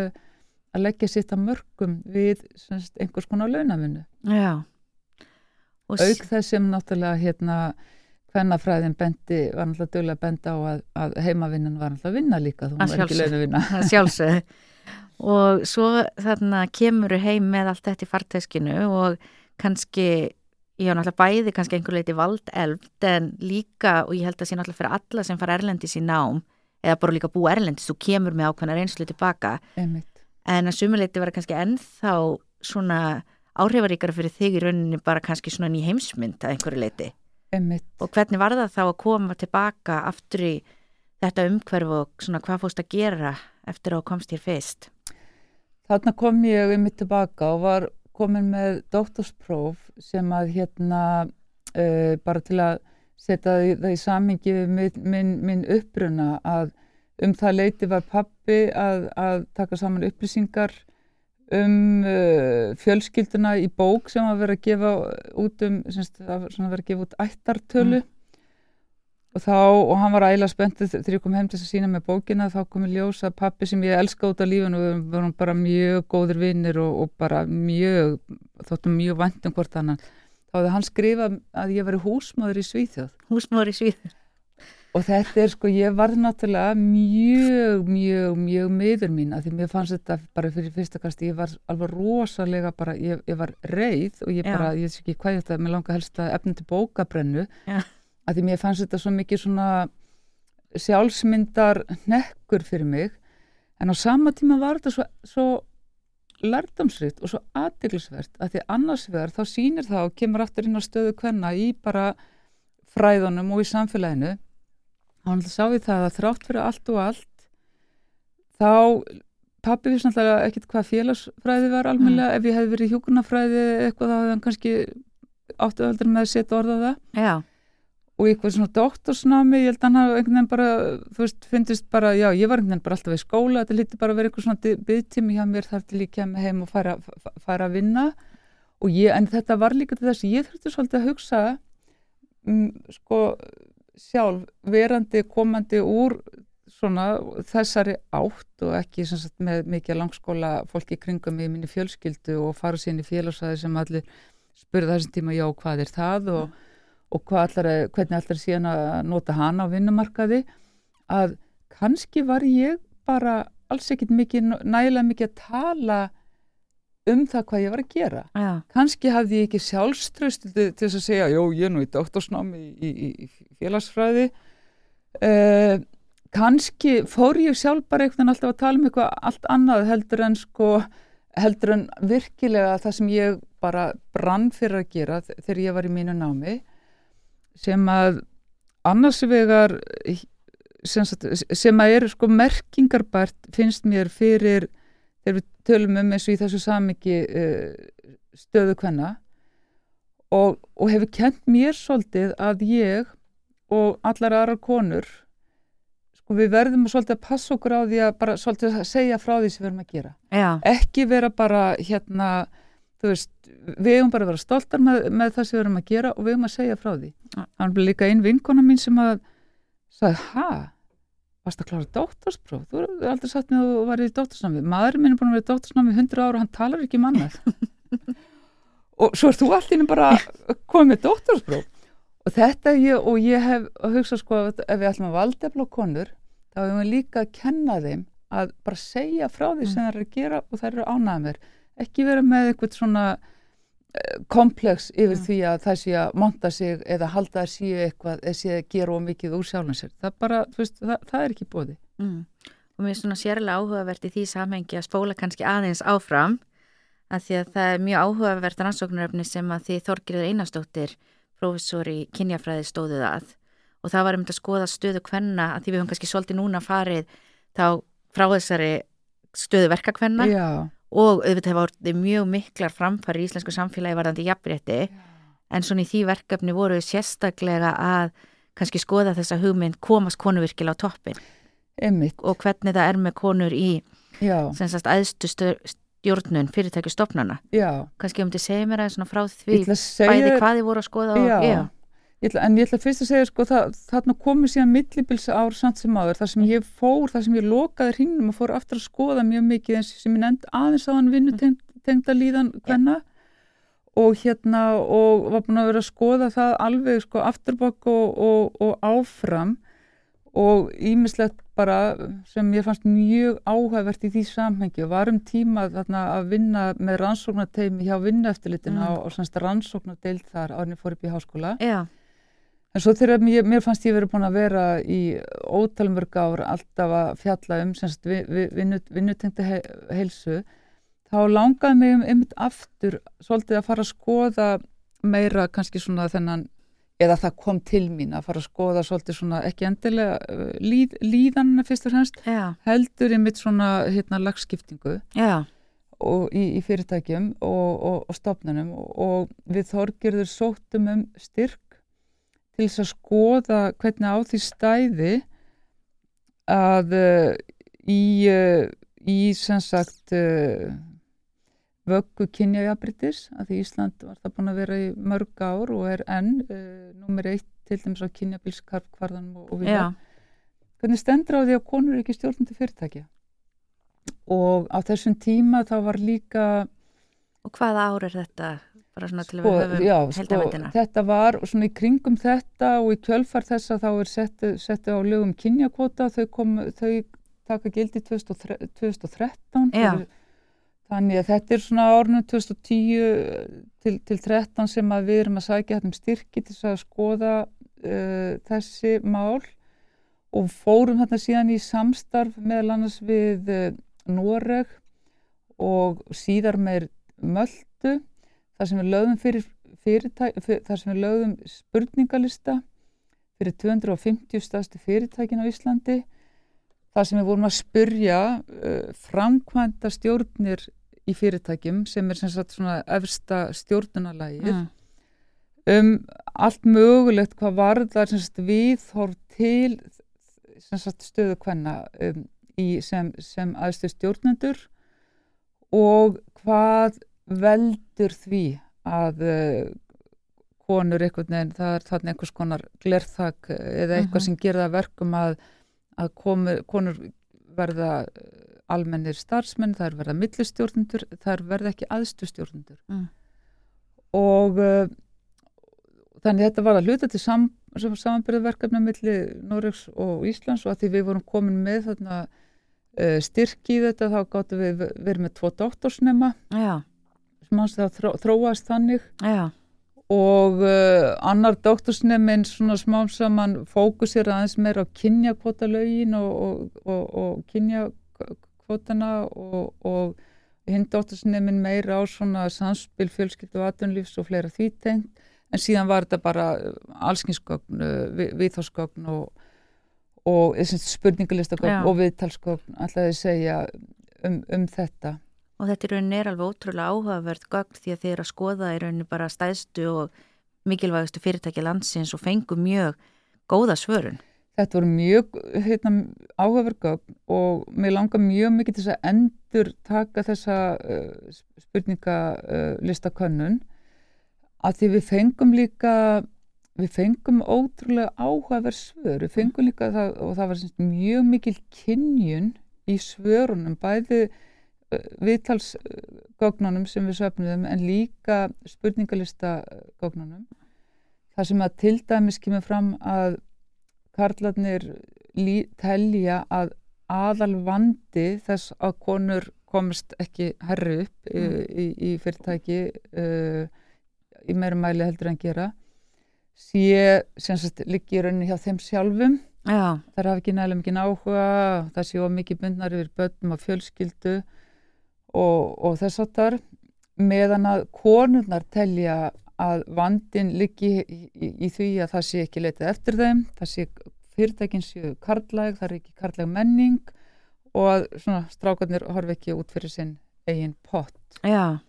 að leggja sitt að mörgum við semst, einhvers konar launavinnu. Já og auk þess sem náttúrulega hérna hvernafræðin bendi var náttúrulega dögulega benda á að, að heimavinnan var náttúrulega að vinna líka þú var ekki launavinna. Sjálfsög og svo þarna kemur heim með allt þetta í farteskinu og kannski, ég á náttúrulega bæði kannski einhver leiti vald elft en líka, og ég held að sé náttúrulega fyrir alla sem fara erlendis í nám eða bara líka bú erlendis, þú kemur með ákveðna reynslu tilbaka, Einmitt. en að sumuleiti vera kannski ennþá svona áhrifaríkara fyrir þig í rauninni bara kannski svona ný heimsmynd að einhverju leiti Einmitt. og hvernig var það þá að koma tilbaka aftur í þetta umhverfu og svona hvað fórst að gera eftir að komst hér fyrst? Þarna kom ég um mitt tilbaka og var komin með doktorspróf sem að hérna uh, bara til að setja það í samingi við minn, minn, minn uppruna að um það leiti var pappi að, að taka saman upplýsingar um uh, fjölskylduna í bók sem að vera að gefa út um, semst, að vera að gefa út ættartölu. Mm. Og þá, og hann var ægilega spenntið þegar ég kom heim til þess að sína með bókina þá kom ég ljósa pappi sem ég elska út af lífun og við vorum bara mjög góðir vinnir og, og bara mjög þóttum mjög vandum hvort annan. Þá hefði hann skrifað að ég var húsmáður í Svíþjóð. Húsmáður í Svíþjóð og þetta er sko, ég var náttúrulega mjög, mjög, mjög miður mín að því mér fannst þetta bara fyrir fyrstakast ég var alveg rosalega bara, ég, ég var reið og ég bara, Já. ég sé ekki hvað ég ætla, mér langar helst að efna til bókabrennu Já að því mér fannst þetta svo mikið svona sjálfsmyndar nekkur fyrir mig en á sama tíma var þetta svo, svo lærdomsrikt og svo aðdeglisvert að því annars vegar þá sýnir það og kemur aftur inn á stöðu hvenna í bara fræðunum og í samfélaginu hann sá við það að þrátt fyrir allt og allt þá pappi við sannlega ekkert hvað félagsfræði var almenlega mm. ef ég hef verið hjókunafræði eitthvað þá hefði hann kannski áttu öllur með að setja orða það. Já. Og eitthvað svona doktorsnámi, ég held að hann hafa einhvern veginn bara, þú veist, finnist bara, já, ég var einhvern veginn bara alltaf í skóla, þetta líti bara að vera eitthvað svona byggtími hjá mér þar til ég kemur heim og fara, fara að vinna. Og ég, en þetta var líka til þess ég þurfti svolítið að hugsa, um, sko, sjálf, verandi, komandi úr svona þessari átt og ekki sagt, með mikið langskóla fólki kringum í minni fjölskyldu og fara sín í félagsæði sem allir spurða þessum tíma, já, hvað er það og mm og allar, hvernig allar síðan að nota hana á vinnumarkaði? Að kannski var ég bara alls ekkit mikið, nægilega mikið að tala um það hvað ég var að gera. Já. Kannski hafði ég ekki sjálfströst til þess að segja, jó, ég er nú í doktorsnámi í, í, í félagsfræði. Uh, kannski fór ég sjálf bara veginn alltaf að tala um eitthvað allt annað heldur en sko, heldur en virkilega það sem ég bara brann fyrir að gera þegar ég var í mínu námi sem að annars vegar sem, sem að eru sko merkingarbært finnst mér fyrir þegar við tölum um eins og í þessu samiki uh, stöðu hvenna og, og hefur kent mér svolítið að ég og allar aðra konur sko við verðum svolítið að passa okkur á því að bara svolítið að segja frá því sem við verðum að gera Já. ekki vera bara hérna þú veist, við hefum bara að vera stoltar með, með það sem við erum að gera og við hefum að segja frá því. Það var líka einn vinkona mín sem að sagði, ha, varst að klára dóttarspróf? Þú hefur aldrei sagt mér að var í dóttarsnámi. Maðurinn minn er búin að vera í dóttarsnámi í hundra ára og hann talar ekki mannað. Um og svo er þú allir bara komið með dóttarspróf. og þetta ég, og ég hef hugsað sko ef við ætlum að valdefla konur þá hefum við líka að kenna þeim að bara segja frá því sem mm. það er að gera og það eru ánægðar ekki vera með eitthvað svona komplex yfir því að það sé að monta sig eða halda að séu eitthvað eða sé að gera ómikið úr sjálfhansir það, bara, veist, það, það er ekki bóði mm. og mér er svona sérlega áhugavert í því samhengi að spóla kannski aðeins áfram að því að það er mjög áhugavert rannsóknaröfni sem að því Þorgirður Einarstóttir professor í kynjafræði stóðuð að. Og það var um að skoða stöðu hvenna að því við höfum kannski svolítið núna farið þá frá þessari stöðu verkakvenna og auðvitað hefur orðið mjög miklar framfari í íslensku samfélagi varðandi jafnrétti. En svona í því verkefni voru sérstaklega að kannski skoða þessa hugmynd komast konuvirkila á toppin Einmitt. og hvernig það er með konur í semst aðstu stjórnun fyrirtækjastofnana. Kannski um til að segja mér aðeins frá því bæði hvað þið voru að skoða já, og, ég ætla, en ég ætla fyrst að segja sko, það, þarna komið síðan millibils ár samt sem áður, þar sem ég fór þar sem ég lokaði hrinnum og fór aftur að skoða mjög mikið eins sem ég nefnd aðeins á hann vinnutengda líðan hvenna og hérna og var búin að vera að skoða það alveg sko afturbakk og, og, og áfram. Og ímislegt bara sem ég fannst mjög áhægvert í því samhengi. Og varum tíma þarna að vinna með rannsóknarteimi hjá vinnaeftirlitina mm. og, og rannsóknardeild þar árið fór upp í háskóla. Já. En svo þegar mér, mér fannst ég verið búin að vera í ótalmörg ár alltaf að fjalla um vi, vi, heilsu þá langaði mig um einmitt aftur svolítið að fara að skoða meira kannski svona þennan eða það kom til mín að fara að skoða svolítið svona ekki endilega uh, líð, líðanna fyrst og fremst Já. heldur í mitt svona hérna lagskiptingu í, í fyrirtækjum og, og, og stopnunum og, og við þorgjörður sóttum um styrk til þess að skoða hvernig á því stæði að uh, í, uh, í sem sagt uh, vöggu kynjajabrittis að því Ísland var það búin að vera í mörg ár og er enn nummer eitt til dæmis á kynjabilskarfkvarðanum og, og við það. Hvernig stendur á því að konur er ekki stjórnandi fyrirtækja? Og á þessum tíma þá var líka... Og hvaða ár er þetta? Sko, heldamöndina. Sko, þetta var svona í kringum þetta og í kjölfar þessa þá er settu, settu á lögum kynjakvota, þau, kom, þau taka gildi 2013 fyrir Þannig að þetta er svona árunum 2010 til, til 13 sem að við erum að sækja hættum styrki til að skoða uh, þessi mál og fórum þarna síðan í samstarf meðal annars við uh, Noreg og síðar með Möldu þar sem við lögðum fyrir fyrirtæk, fyr, þar sem við lögðum spurningalista fyrir 250 stafstu fyrirtækin á Íslandi það sem við vorum að spurja uh, framkvæmda stjórnir í fyrirtækjum sem er sem sagt svona efsta stjórnunarlægir mm. um allt mögulegt hvað varðar sem sagt viðhorf til sem sagt stöðu hvenna um, sem, sem aðstöð stjórnendur og hvað veldur því að uh, konur eitthvað nefn, það er þarna einhvers konar glerþak eða eitthvað mm -hmm. sem gerða verkum að að komu, konur verða eh, almennir starfsmenn, það er verða millistjórnundur, það er verða ekki aðstustjórnundur mm. og uh, þannig þetta var að hluta til sam, samanbyrðverkefna millir Noregs og Íslands og að því við vorum komin með þarna uh, styrk í þetta þá gáttu við verið með tvo doktorsnema. Sem hans það þró, þróast þannig. Já. Og uh, annar doktorsnefn svona smám saman fókusir aðeins meira á kynjakvotalögin og, og, og, og kynjakvotana og hinn doktorsnefn meira á svona samspil fjölskyldu og atunlífs og fleira þvítengt. En síðan var þetta bara allskynsgögn, uh, viðhásgögn og spurningalistagögn og viðtalsgögn alltaf að segja um, um þetta. Og þetta í rauninni er alveg ótrúlega áhugavert gögn því að þeir að skoða í rauninni bara stæðstu og mikilvægastu fyrirtæki landsins og fengu mjög góða svörun. Þetta voru mjög heitna, áhugaverð gögn og mér langar mjög mikið til að endur taka þessa uh, spurningalistakönnun uh, að því við fengum líka við fengum ótrúlega áhugaverð svör, við fengum líka það, og það var mjög mikil kynjun í svörunum bæði viðtalsgóknunum sem við söfnum en líka spurningalista góknunum það sem að til dæmis kemur fram að karlarnir telja að aðal vandi þess að konur komist ekki herri upp Mm. í, í fyrirtæki uh, í meira mæli heldur en gera sé sem sagt liggi í rauninni hjá þeim sjálfum. Já, þær hafa ekki nægilega mikið áhuga það séu mikið bundnar yfir börnum og fjölskyldu og, og þess áttar meðan að konurnar telja að vandin liggi í, í, í því að það sé ekki leitað eftir þeim það sé fyrirtækin séu karlæg það er ekki karlæg menning og að svona strákarnir horfi ekki út fyrir sinn eigin pott. Já,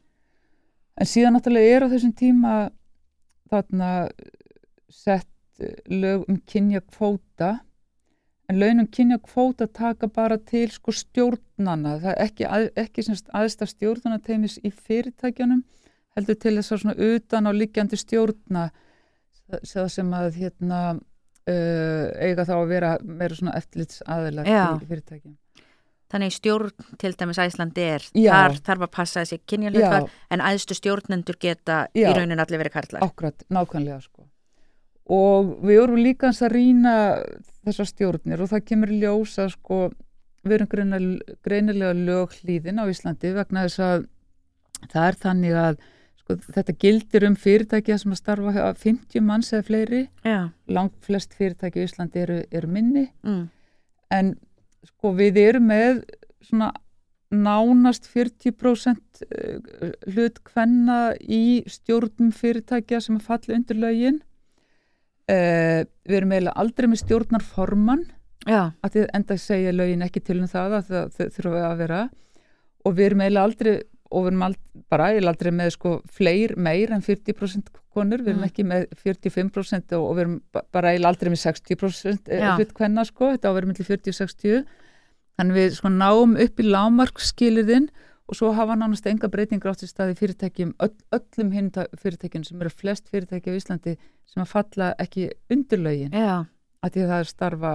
En síðan náttúrulega er á þessum tíma þarna sett eh, lög um kynja kvóta en lögin um kynja kvóta taka bara til sko stjórnana það er ekki, að, ekki semst aðstaf stjórnanateimis í fyrirtækjunum heldur til þess að svona utan á liggjandi stjórna sem að hérna uh, eiga þá að vera meira svona eftirlits aðilar Já. í fyrirtækjum þannig stjórn til dæmis Æslandi er, Já. þar þarf að passa þessi kynjalutvar Já, en æðstu stjórnendur geta Já. í raunin allir verið karlar. Akkurat, nákvæmlega sko. Og við vorum líka hans að rýna þessar stjórnir og það kemur í ljós að sko við erum greinilega, greinilega löglíðin á Íslandi vegna þess að það er þannig að sko, þetta gildir um fyrirtækja sem að starfa hjá 50 manns eða fleiri. Já, Langt flest fyrirtæki í Íslandi eru, eru minni. Mm, en sko við erum með svona nánast 40% eh, hlut hvenna í stjórnum fyrirtækja sem að falla undir lögin uh, við erum eiginlega aldrei með stjórnarformann. Já, að þið enda segja lögin ekki til um það að það þurfa að vera. Og við erum eiginlega aldrei og við erum aldrei, bara eiginlega aldrei með sko fleir, meir en 40% konur. Við erum Mm. ekki með 45% og, og við erum ba- bara eiginlega aldrei með 60% Já. hlut hvenna sko, þetta á að vera millir 40 og 60 þannig við sko náum upp í lámarkskilirðin og svo hafa nánast enga breytingar átt í staði fyrirtækjum, öll, öllum hinn fyrirtækjum sem eru flest fyrirtæki á Íslandi sem að falla ekki undir lögin. Já, að því að það er starfa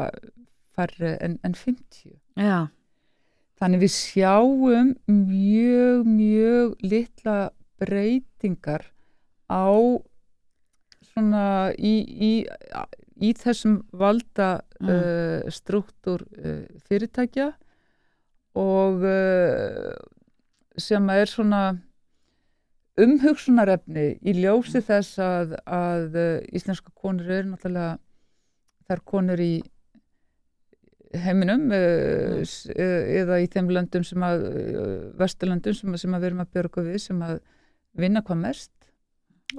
færri en, en 50 já, Þannig við sjáum mjög, mjög litla breytingar á svona í, í, í þessum valda Mm. uh, struktúr uh, fyrirtækja. Og uh, sem er svona umhugsunarefni í ljósi þess að, að uh, íslenska konur eru náttúrulega þær konur í heiminum uh, s- uh, eða í þeim löndum sem að vesturlöndum sem, sem að við erum að björga við sem að vinna hvað mest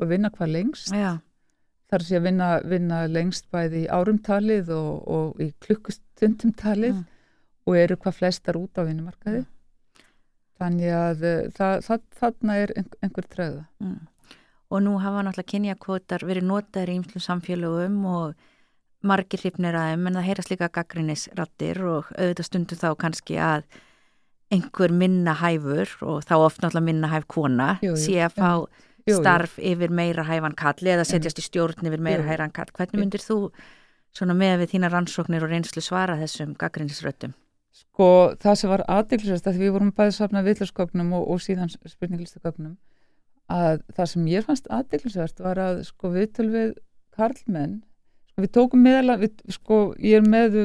og vinna hvað lengst. Já, þar sé að vinna, vinna lengst bæði í árumtalið og, og í klukkustundum talið Mm. og eru hvað flestar út á vinnumarkaði þannig að uh, það, það, þarna er ein- einhver træða mm. Og nú hafa náttúrulega kynjakvotar verið notaðir í ýmslu samfélögum og margir hrifnir að þeim en það heyrast líka gaggrinnisrattir og auðvitað stundum þá kannski að einhver minna hæfur og þá oft náttúrulega minna hæf kona Jú, jú, sé að fá jú. starf yfir meira hæfan kalli eða setjast í stjórn yfir meira hæfan kall. Hvernig myndir þú svona með við þína rannsóknir og reynslu svara þessum gaggrinnisröttum? Sko það sem var aðdeglisast að við vorum bæði safna viðlaskóknum og, og síðan spurninglistagögnum að það sem ég fannst aðdeglisast var að sko viðtöl við karlmenn sko við tókum meðal við, sko ég er með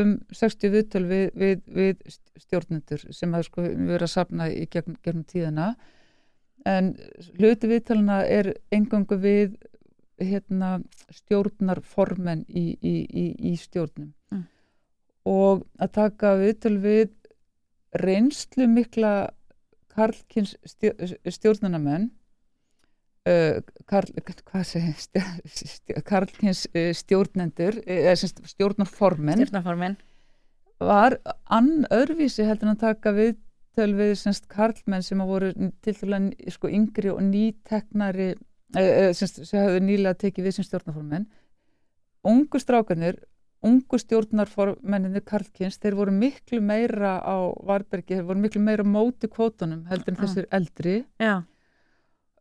um 60 viðtöl við, við, við stjórnendur sem að sko við erum að safna í gegn, gegnum tíðina en hluti viðtöluna er engangu við hérna stjórnarformen í, í, í, í stjórnum. Og að taka viðtöl við reynslu mikla karlkins stjórnunamenn uh, karl, karlkins uh, stjórnendur sagt stjórnarformenn Stjórnaformin? var ann öðruvísi heldur en að taka viðtöl við semst karlmenn sem að voru til dæla sko yngri og nýteknari uh, semst sem hafðu nýlega tekið við sem stjórnarformenn ungu strákanir ungu stjórnarformenninni Karlkins, þeir voru miklu meira á Varbergi, þeir voru miklu meira móti kvótunum heldur en þessir eldri. Já,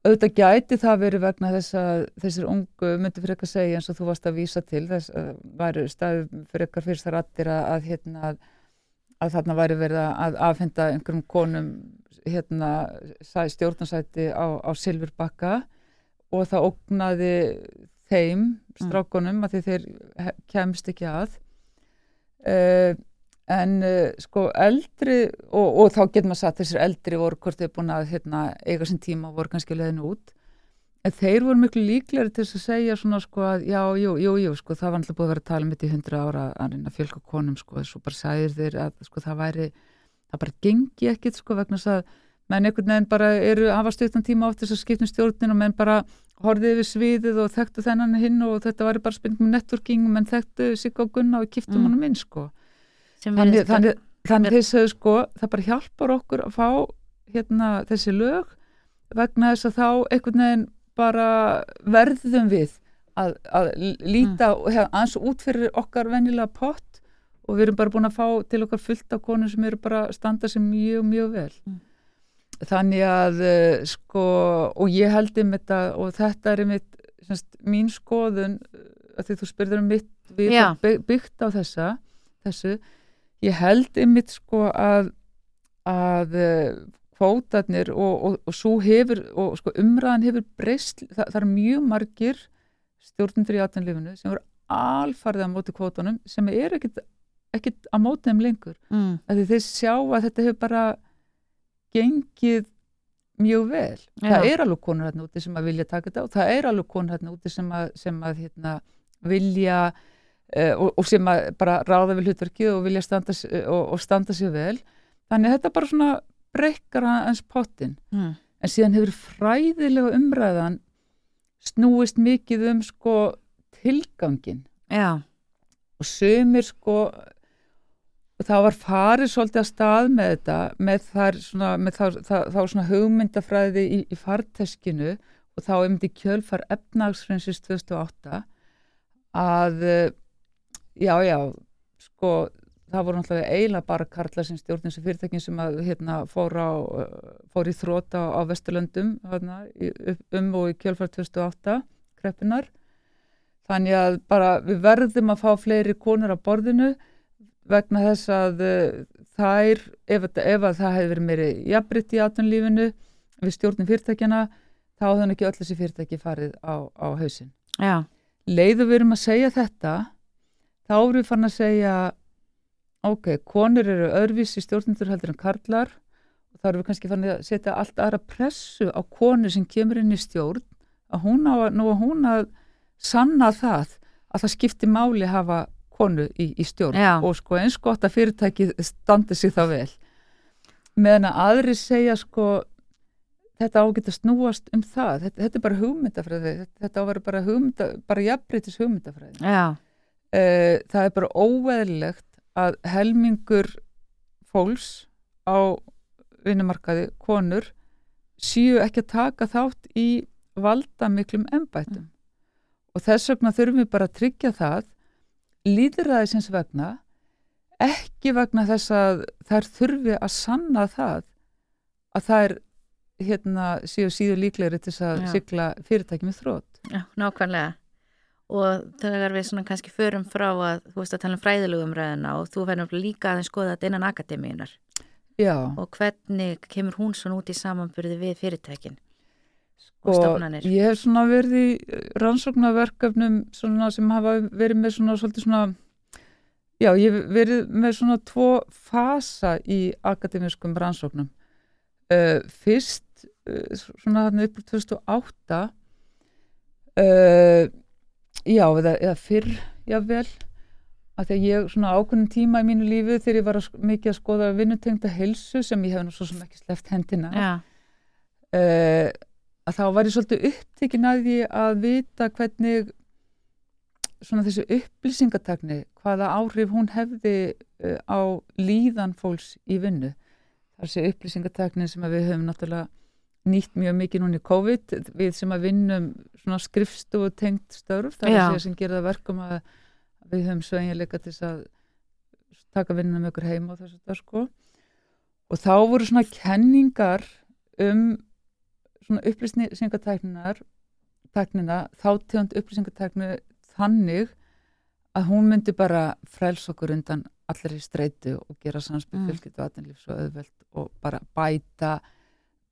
auðvitað gæti það verið vegna þess að þessir ungu myndi fyrir ekki að segja eins og þú varst að vísa til þess að væri staðið fyrir ekkar fyrst þar allir að, að, hérna, að, að þarna væri verið að afhenda einhverjum konum hérna, sæ- stjórnarsæti á, á Silfurbakka. Og það ógnaði þeim strákonum að því þeir kemst ekki að. Uh, en uh, sko eldri og, og þá getur maður sagt þessir eldri voru hvort þeir búin að hérna, eiga sinn tíma og voru kannski leiðin út. En þeir voru miklu líklegri til þess að segja svona sko að já, jú, jú, jú sko það var alltaf búið að vera að tala um þetta í hundra ára að reyna að fjölga konum sko þessu bara sæðir þeir að sko það væri það bara gengi ekkit sko vegna þess að menn einhvern veginn bara eru hafa stuttan tíma átt þess að skiptum stjórnin og menn bara horfið yfir sviðið og þekktu þennan hinn og þetta væri bara spenningum networking menn þekktu sig á gunna og kiptum Mm. honum inn sko sem þannig, að- þannig, þannig þeir sögðu sko það bara hjálpar okkur að fá hérna þessi lög vegna þess að þá einhvern veginn bara verðum við að, að líta mm. aðeins út fyrir okkar venjulega pott og við erum bara búin að fá til okkar fullt af konum sem eru bara að standa sig mjög, mjög vel Mm. Þannig að uh, sko og ég held um þetta og þetta er mitt, semst, mín skoðun uh, að því þú spyrður um mitt við Já. by- byggt á þessa þessu, ég held einmitt sko að að uh, kvótarnir og, og, og svo hefur og sko umræðan hefur breyst það, það eru mjög margir stjórnundur í átunlifinu sem eru alfarðið á móti kvótunum sem er ekkit, ekkit á móti þeim lengur. Mm, þeir sjá að þetta hefur bara gengið mjög vel. Já. Það er alveg konur hérna úti sem að vilja taka þetta og það er alveg konur hérna úti sem að, sem að hérna, vilja uh, og, og sem að bara ráða við hlutverkið og vilja standa, s- og, og standa sér vel. Þannig að þetta bara svona brekkar hans pottin. mm, En síðan hefur fræðilega umræðan snúist mikið um sko tilgangin já, og sömur sko það var farið svolítið að stað með þetta með, þar, svona, með þá, þá, þá svona hugmyndafræði í, í farteskinu og þá einmitt í kjölfar efnagsfrinsins 2008 að eh, já já sko það voru náttúrulega eiginlega bara karla sem stjórnum sem fyrirtækin sem að hérna fór, á, eh, fór í þróta á, Vesturlöndum hérna, um og í kjölfar 2008 kreppunar þannig að bara við verðum að fá fleiri konur á borðinu vegna þess að uh, þær, ef, þetta- ef að það hefði verið meiri jafnbritt í átunlífinu við stjórnum fyrirtækjana þá hann ekki öll þessi fyrirtæki farið á, á hausinn. já, Leiðu við erum að segja þetta þá erum við fann að segja ok, konur eru öðruvísi stjórnendur heldur en karlar og þá erum við kannski fann að setja allt aðra pressu á konu sem kemur inn í stjórn að hún á nú að hún að sanna það að það skipti máli hafa konu í, í stjórn Já. og sko eins gott að fyrirtæki standi sig þá vel. Meðan að aðri segja sko þetta á að snúast um það. Þetta, þetta er bara hugmyndafræði. Þetta, þetta á að vera bara hugmynda, bara jafnbreytis hugmyndafræði. Já, uh, það er bara óveðlegt að helmingur fólks á vinnumarkaði, konur séu ekki að taka þátt í valda miklum embættum og þess vegna þurfum við bara að tryggja það líðræðisins vegna ekki vegna þess að þær þurfi að sanna það að þær hérna, séu síður líklegri til þess að Já. sigla fyrirtæki með þrótt. já, nákvæmlega og þegar við svona kannski förum frá að þú veist að tala um fræðilegu umræðina og þú verður líka aðeins skoða þetta innan akademíunar Já, og hvernig kemur hún svona út í samanburði við fyrirtækin og og stofnanir. ég hef svona verið í rannsóknarverkefnum svona sem hafa verið með svona svona já, ég hef verið með svona tvo fasa í akademiskum rannsóknum. Uh, fyrst uh, svona þarna upp úr 2008 uh, já, eða, eða fyrr jável að því að ég svona ákveðnum tíma í mínu lífi þegar ég var að, mikið að skoða vinnutengda helsu sem ég hef nú svo sem ekki sleppt hendina. Já, uh, að þá var ég svolítið upptekinn að því að vita hvernig svona þessi upplýsingatakni hvaða áhrif hún hefði uh, á líðan fólks í vinnu þessi upplýsingatakni sem við höfum náttúrulega nýtt mjög mikið núna í COVID við sem að vinnum svona skrifstofu tengt störf það er Já. að segja sem gerir það verkum að við höfum sveigjanleika til þess að taka vinnuna með okkur heima og þess að það sko og þá voru svona kenningar um svona upplýsingatækninar tæknina, þá tegund upplýsingatækni þannig að hún myndi bara fræls okkur undan allir í streitu og gera samspil Mm. fjölskyldu og atvinnlíf svo auðvelt og bara bæta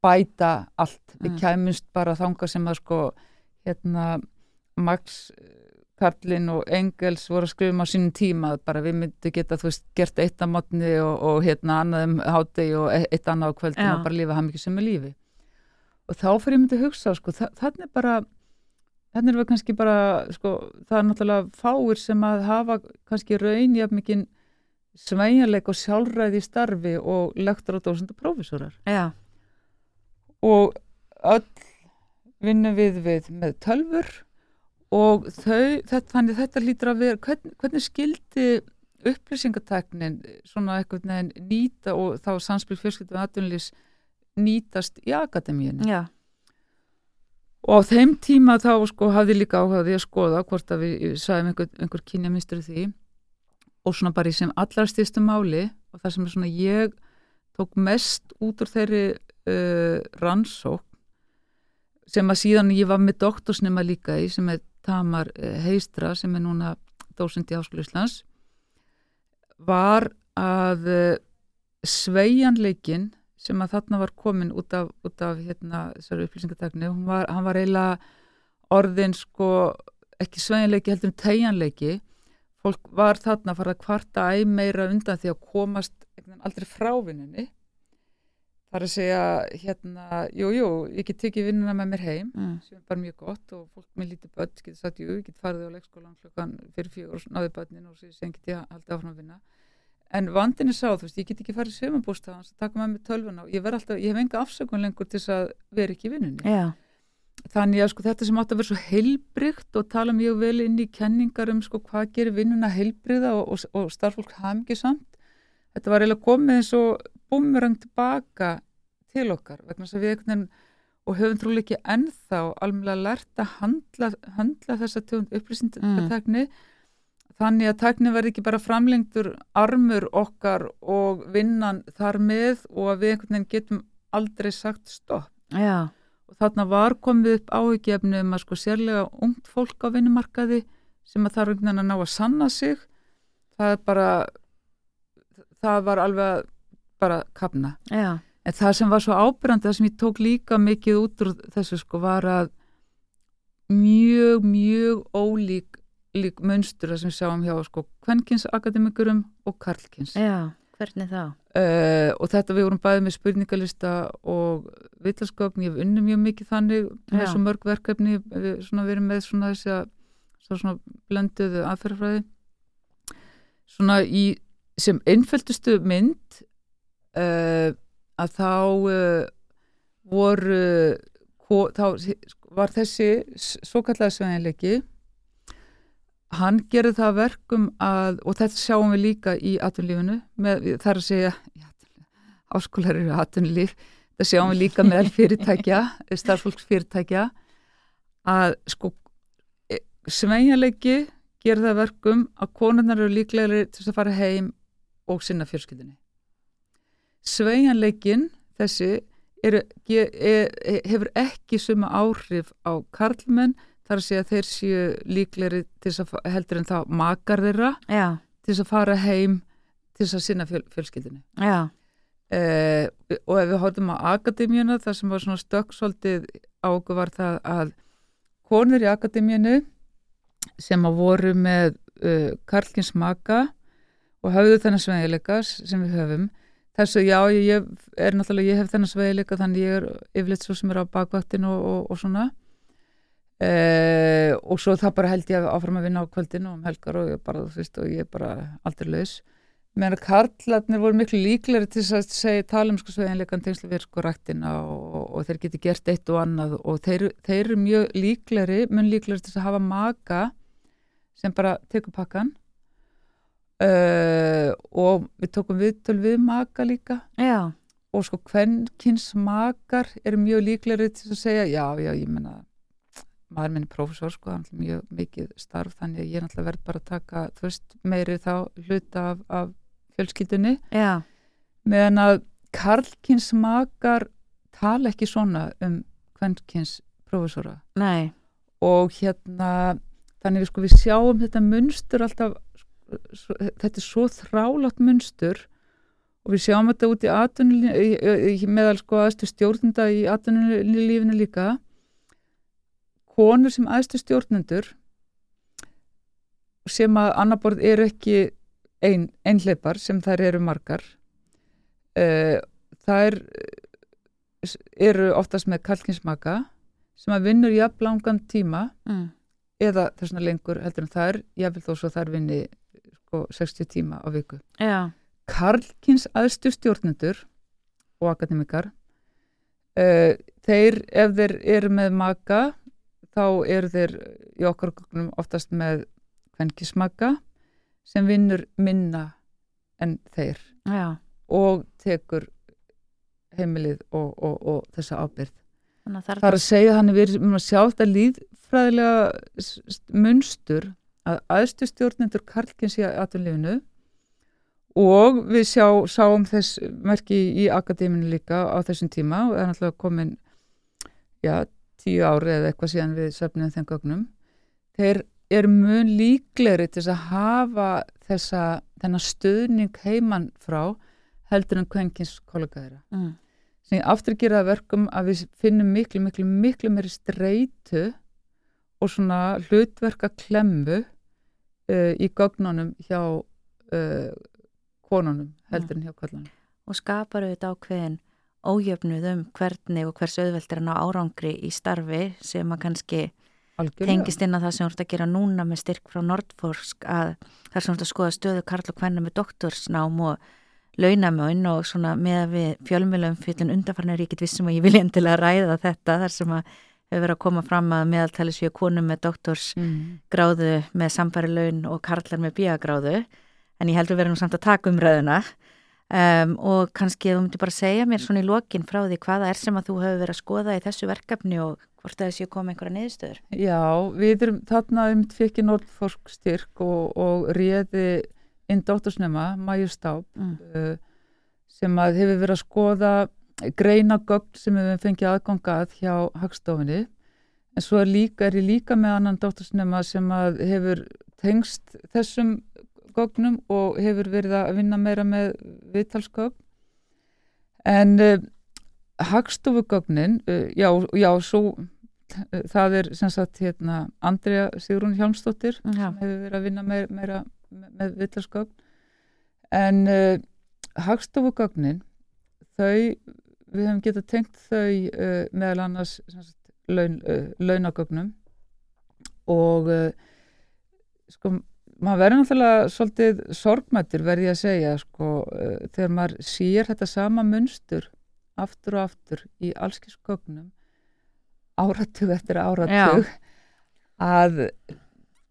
bæta allt við Mm. kæmumst bara þanga sem að sko hérna Max Karlin og Engels voru að skrifa um á sínum tíma bara við myndum geta þú veist gert eitt á mótni og, og hérna annað um hátegi og e- eitt annað á kvöldin Já. og bara lífa hann ekki sem er lífi og þá fyrir ég myndi að hugsa sko, þa þannig bara þannig er við kannski bara sko, það er náttúrulega fáir sem að hafa kannski raun jafn mikið sveigjanleik og sjálfræði starfi og lektor og dósend og prófessorar. Já, og öll vinnum við við með tölfur og þau, þetta, þannig þetta lítur að vera, hvern, hvernig skildi upplýsingateknin svona eitthvað nýta og þá samspil og atvinnlýs nýtast í akademíinu já, og á þeim tíma þá sko hafði líka áhugaði að skoða hvort að við sæðum einhver, einhver kynja minnstur í því. Og svona bara í sem allra stýrstu máli og það sem er svona ég tók mest út úr þeirri uh, rannsók sem að síðan ég var með doktorsnema líka í sem er Tamar uh, Heistra sem er núna dósend í Háskóla Íslands var að uh, sveigjanleikin sem að þarna var komin út af, út af hérna, þessari upplýsingatekni hann var, hann var eiginlega orðin sko ekki sveigjanleiki heldur en tegjanleiki fólk var þarna að fara að kvarta æg meira undan því að komast aldrei frá vinnunni. Þar að segja hérna, jú, jú, ég get tekið vinnuna með mér heim mm. sem er bara mjög gott og fólk með lítið börn getur sagt, jú, ég get farið á leikskólan klukkan fyrir fjögur og náði börnin og sem get ég haldið áfram að vinna en vandin er sá, þú veist, ég get ekki farið sömumbústafans að taka með mig tölvuna og ég verð alltaf, ég hef enga afsökun lengur til þess að vera ekki í vinnunni. Já, þannig að sko þetta sem átt að vera svo heilbrygt og tala mjög vel inn í kenningar um sko hvað gerir vinnuna heilbryða og, og, og starffólk hamingisamt þetta var eiginlega komið eins og búmerang tilbaka til okkar vegna þess að við einhvern veginn og höfum trúlega ekki ennþá alveg lært að handla, handla þessa tegund upplýsingatekni þannig að tekni verði ekki bara framlengdur armur okkar og vinnan þar með og að við einhvern veginn getum aldrei sagt stopp. Já, og þarna var komið upp áhugjefni um að sko sérlega ungt fólk á vinnumarkaði sem að þarf einhvern veginn að ná að sanna sig. Það er bara það var alveg bara kapna já, en það sem var svo ábyrjandi það sem ég tók líka mikið út úr þessu sko var að mjög, mjög ólík lík munstur það sem sjáum hjá sko kvenkins akademikurum og karlkins já, hvernig þá? Uh, og þetta við vorum bæðið með spurningalista og vitalsköpn, ég unni mjög mikið þannig með svo mörg verkefni. Við svona verið með svona þessi að svo svona blönduðu aðferðafræði. Svona í sem einföldustu mynd uh, að þá uh, voru þá var þessi svo kallega sveginleiki hann gerði það að verkum að, og þetta sjáum við líka í atvinnlífinu, með, það er að segja áskólar eru atvinnlíf það sjáum við líka með fyrirtækja starfsfólks fyrirtækja að sko sveigjanleiki gerði það að verkum að konurnar eru líklegri til að fara heim og sinna fjölskyldinni sveigjanleikin þessi eru, ge, e, e, hefur ekki suma áhrif á karlmenn þar segja að þeir séu að heldur en þá makar þeirra Já, til þess að fara heim til þess að sinna fjöl, fjölskyldinni já, eh, og ef við hóttum á akademíuna það sem var svona stökksvöldið á okkur var það að konur í akademíunu sem að voru með uh, karlkins maka og höfðu þennan sveigileika sem við höfum þessu já, ég, ég er náttúrulega, ég hef þennan sveigileika þannig ég er yfirleitt svo sem er á bakvaktin og, og, og svona Uh, og svo það bara held ég að áfram að vinna á kvöldinu og um helgar og ég bara, þú veist, og ég er bara aldrei laus. Meðan að karlarnir voru miklu líklegri til að segja tala um sko sveginleikan tengslu við sko rættina og, og þeir geti gert eitt og annað og þeir, þeir eru mjög líklegri, mun líklegri til að hafa maka sem bara tekur pakkan uh, og við tókum viðtöl við maka líka. Já, og sko kvenkins makar eru mjög líklegri til að segja já, já, ég menna maður minn er prófessor sko, hann er mjög mikið starf þannig að ég er náttúrulega verð bara að taka þú veist, meiri þá hluta af, af fjölskyldunni, já, meðan að karlkins makar tala ekki svona um kvenkins prófessora. Nei, og hérna þannig við sko við sjáum þetta munstur alltaf svo, þetta er svo þrálátt munstur og við sjáum þetta út í atvinnulífinu meðal sko aðstu stjórnunda í atvinnulífinu líka konur sem aðstu stjórnendur sem að annaborð eru ekki ein, einleipar sem þær eru margar uh, þær eru oftast með kalkinsmaka sem að vinnur jafn langan tíma mm. eða þessuna lengur heldur en þær jáfnvel þó svo þær vinni sko, 60 tíma á viku Já, Karlkins aðstu stjórnendur og akademikar uh, þeir ef þeir eru með maka þá eru þeir í okkar gögnum oftast með kvenkismaka sem vinnur minna en þeir já, og tekur heimilið og, og, og þessa ábyrð. þannig að það er að segja að hann er verið um að sjá þetta líðfræðilega munstur að aðstu stjórnendur Karlkins í atvinnlifinu og við sjá, sáum þess merki í akademinu líka á þessum tíma og það er náttúrulega komin já, tíu ári eða eitthvað síðan við söfnum þeim gögnum þeir eru mun líklegri til að hafa þessa þennan stöðning heiman frá heldur en kvenkins kollega þeirra mm. sem aftur gera verkum að við finnum miklu, miklu, miklu meiri streitu og svona hlutverka klemmu uh, í gögnunum hjá uh, konunum heldur en hjá kallunum. og skapar auðvitað ákveðin ójöfnuð um hvernig og hvers auðvelt er að ná árangri í starfi sem að kannski Algjörlega. tengist inn á það sem þú ert að gera núna með styrk frá Nordforsk að það er svona að skoða stöðu Karl og Kvenna með doktorsnám og launamön og svona með að við fjölmjölum fyrir undarfarnir ríkit vissum að ég vilja endilega ræða þetta þar sem að hefur verið að koma fram að meðaltali séu konum með doktorsgráðu Mm. með samfæri laun og karlar með bíagráðu en ég heldur verið nú samt að taka umræðuna um, og kannski þú myndir bara segja mér svona í lokin frá því hvaða er sem að þú hefur verið að skoða í þessu verkefni og hvort það séu koma einhverja niðurstöður Já, við erum þarna um fekki Nordforsk styrk og, og réði inn dóttursnema, Mæju Stáp, mm. uh, sem að hefur verið að skoða greina gögn sem við höfum fengið aðgangað hjá Hagstofinni en svo er, líka, er ég líka með annan dóttursnema sem að hefur tengst þessum gögnum og hefur verið að vinna meira með viðtalsgögn. En uh, Hagstofugögnin uh, já, já, svo það er sem sagt hérna Andrea Sigrún Hjálmsdóttir Já, sem hefur verið að vinna meira, meira með, viðtalsgögn. En uh, hagstofugögnin þau, við hefum getað tengt þau meðal annars sagt, laun, launagögnum. Og sko, maður verður náttúrulega svolítið sorgmættur verði ég að segja sko, uh, þegar maður sér þetta sama munstur aftur og aftur í allskis gögnum áratug eftir áratug að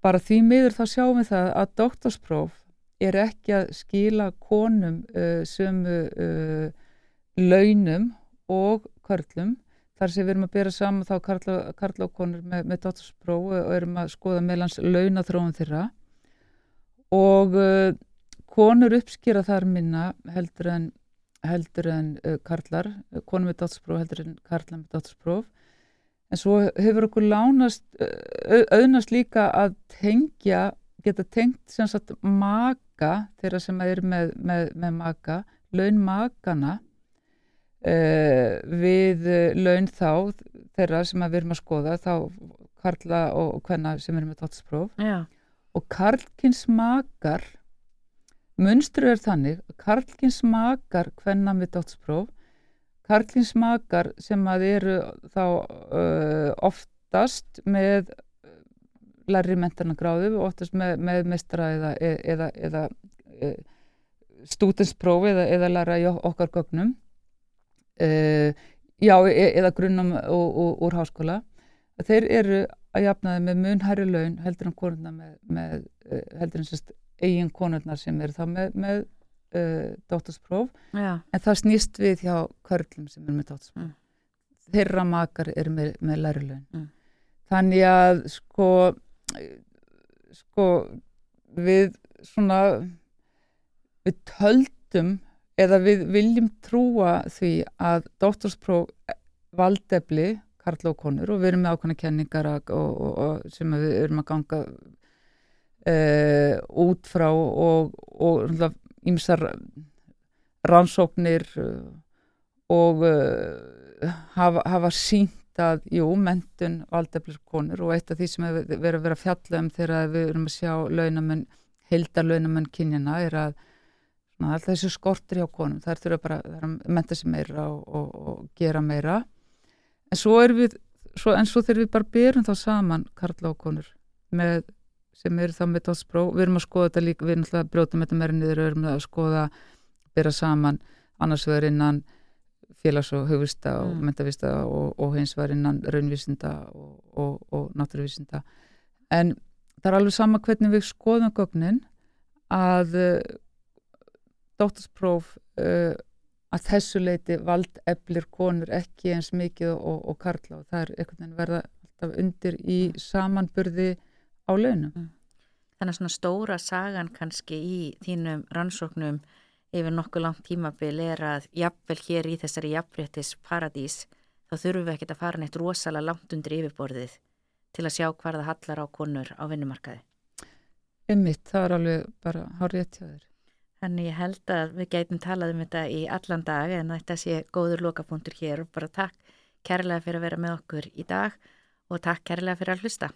bara því miður þá sjáum við það að doktorspróf er ekki að skila konum uh, sömu uh, launum og körlum. Þar sem við erum að bera saman þá karla og konur með, með doktorspróf og erum að skoða meðlans launathróun þeirra og uh, konur uppskýra þar minna heldur en heldur en uh, karlar, konur með doktorspróf heldur en karlar með doktorspróf En svo hefur okkur lánast, au- auðnast líka að tengja, geta tengt sem sagt maka, þeirra sem er með, með, með maka, laun makana uh, við eh, laun þá, þeirra sem við erum að skoða, þá karla og, hvenna sem eru með dótspróf. já, Og karlkins makar, munstru er þannig, að karlkins makar hvenna með dótspróf, karlkins makar sem að eru þá uh, oftast með lærri mentarnagráðu, oftast með, með mestra eða, eða, eða, eða stúdenspróf eða, læra í okkar gögnum. Uh, já, e- eða grunnum úr háskóla. Þeir eru að jafnaði með mun hærri laun heldur en konurna með, með uh, heldur en sérst eigin konurnar sem eru þá með, með uh, dóttarspróf já, en það snýst við hjá körlum sem eru með dóttarspróf Mm. þeirra makar eru með, með læri laun Mm. þannig að sko sko við svona við töldum eða við viljum trúa því að dóttarspróf valdefli karla og konur og við erum með ákveðna kenningar og, og, og sem við erum að ganga uh, út frá og, og ímsar rannsóknir uh, og uh, hafa, hafa sínt að, jú, mentun valdefliskonur og eitt af því sem við verðum að vera fjalla um þegar við erum að sjá launamenn, heildar launamenn kynjana er að alltaf þessu skortir hjá konum, það er þurfa bara að menta sig meira og, og, og gera meira en svo er við svo, en svo þegar við bara byrjum þá saman karla og konur með, sem eru þá með tótspró, við erum að skoða þetta líka, við erum alltaf að brjóta með þetta meira niður, við erum að skoða byrja saman annars vegar innan félags- og hugvista og Mm. mentavista og, og hins vegar innan raunvísinda og, og, og náttúruvísinda en það er alveg sama hvernig við skoðum gögnin að uh, dóttarspróf uh, að þessu leiti vald eflir konur ekki eins mikið og, og karla og það er einhvern veginn verða alltaf undir í samanburði á launum. Þannig að svona stóra sagan kannski í þínum rannsóknum yfir nokkuð langt tímabil er að jafnvel hér í þessari jafnfréttis paradís þá þurfum við ekkert að fara neitt rosalega langt undir yfirborðið til að sjá hvað það hallar á konur á vinnumarkaði. Einmitt, það er alveg bara hárið hjá þér. Þannig ég held að við gætum talað um þetta í allan dag en þetta sé góður lokapunktur hér og bara takk kærlega fyrir að vera með okkur í dag og takk kærlega fyrir að hlusta.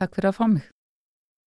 Takk fyrir að fá mig.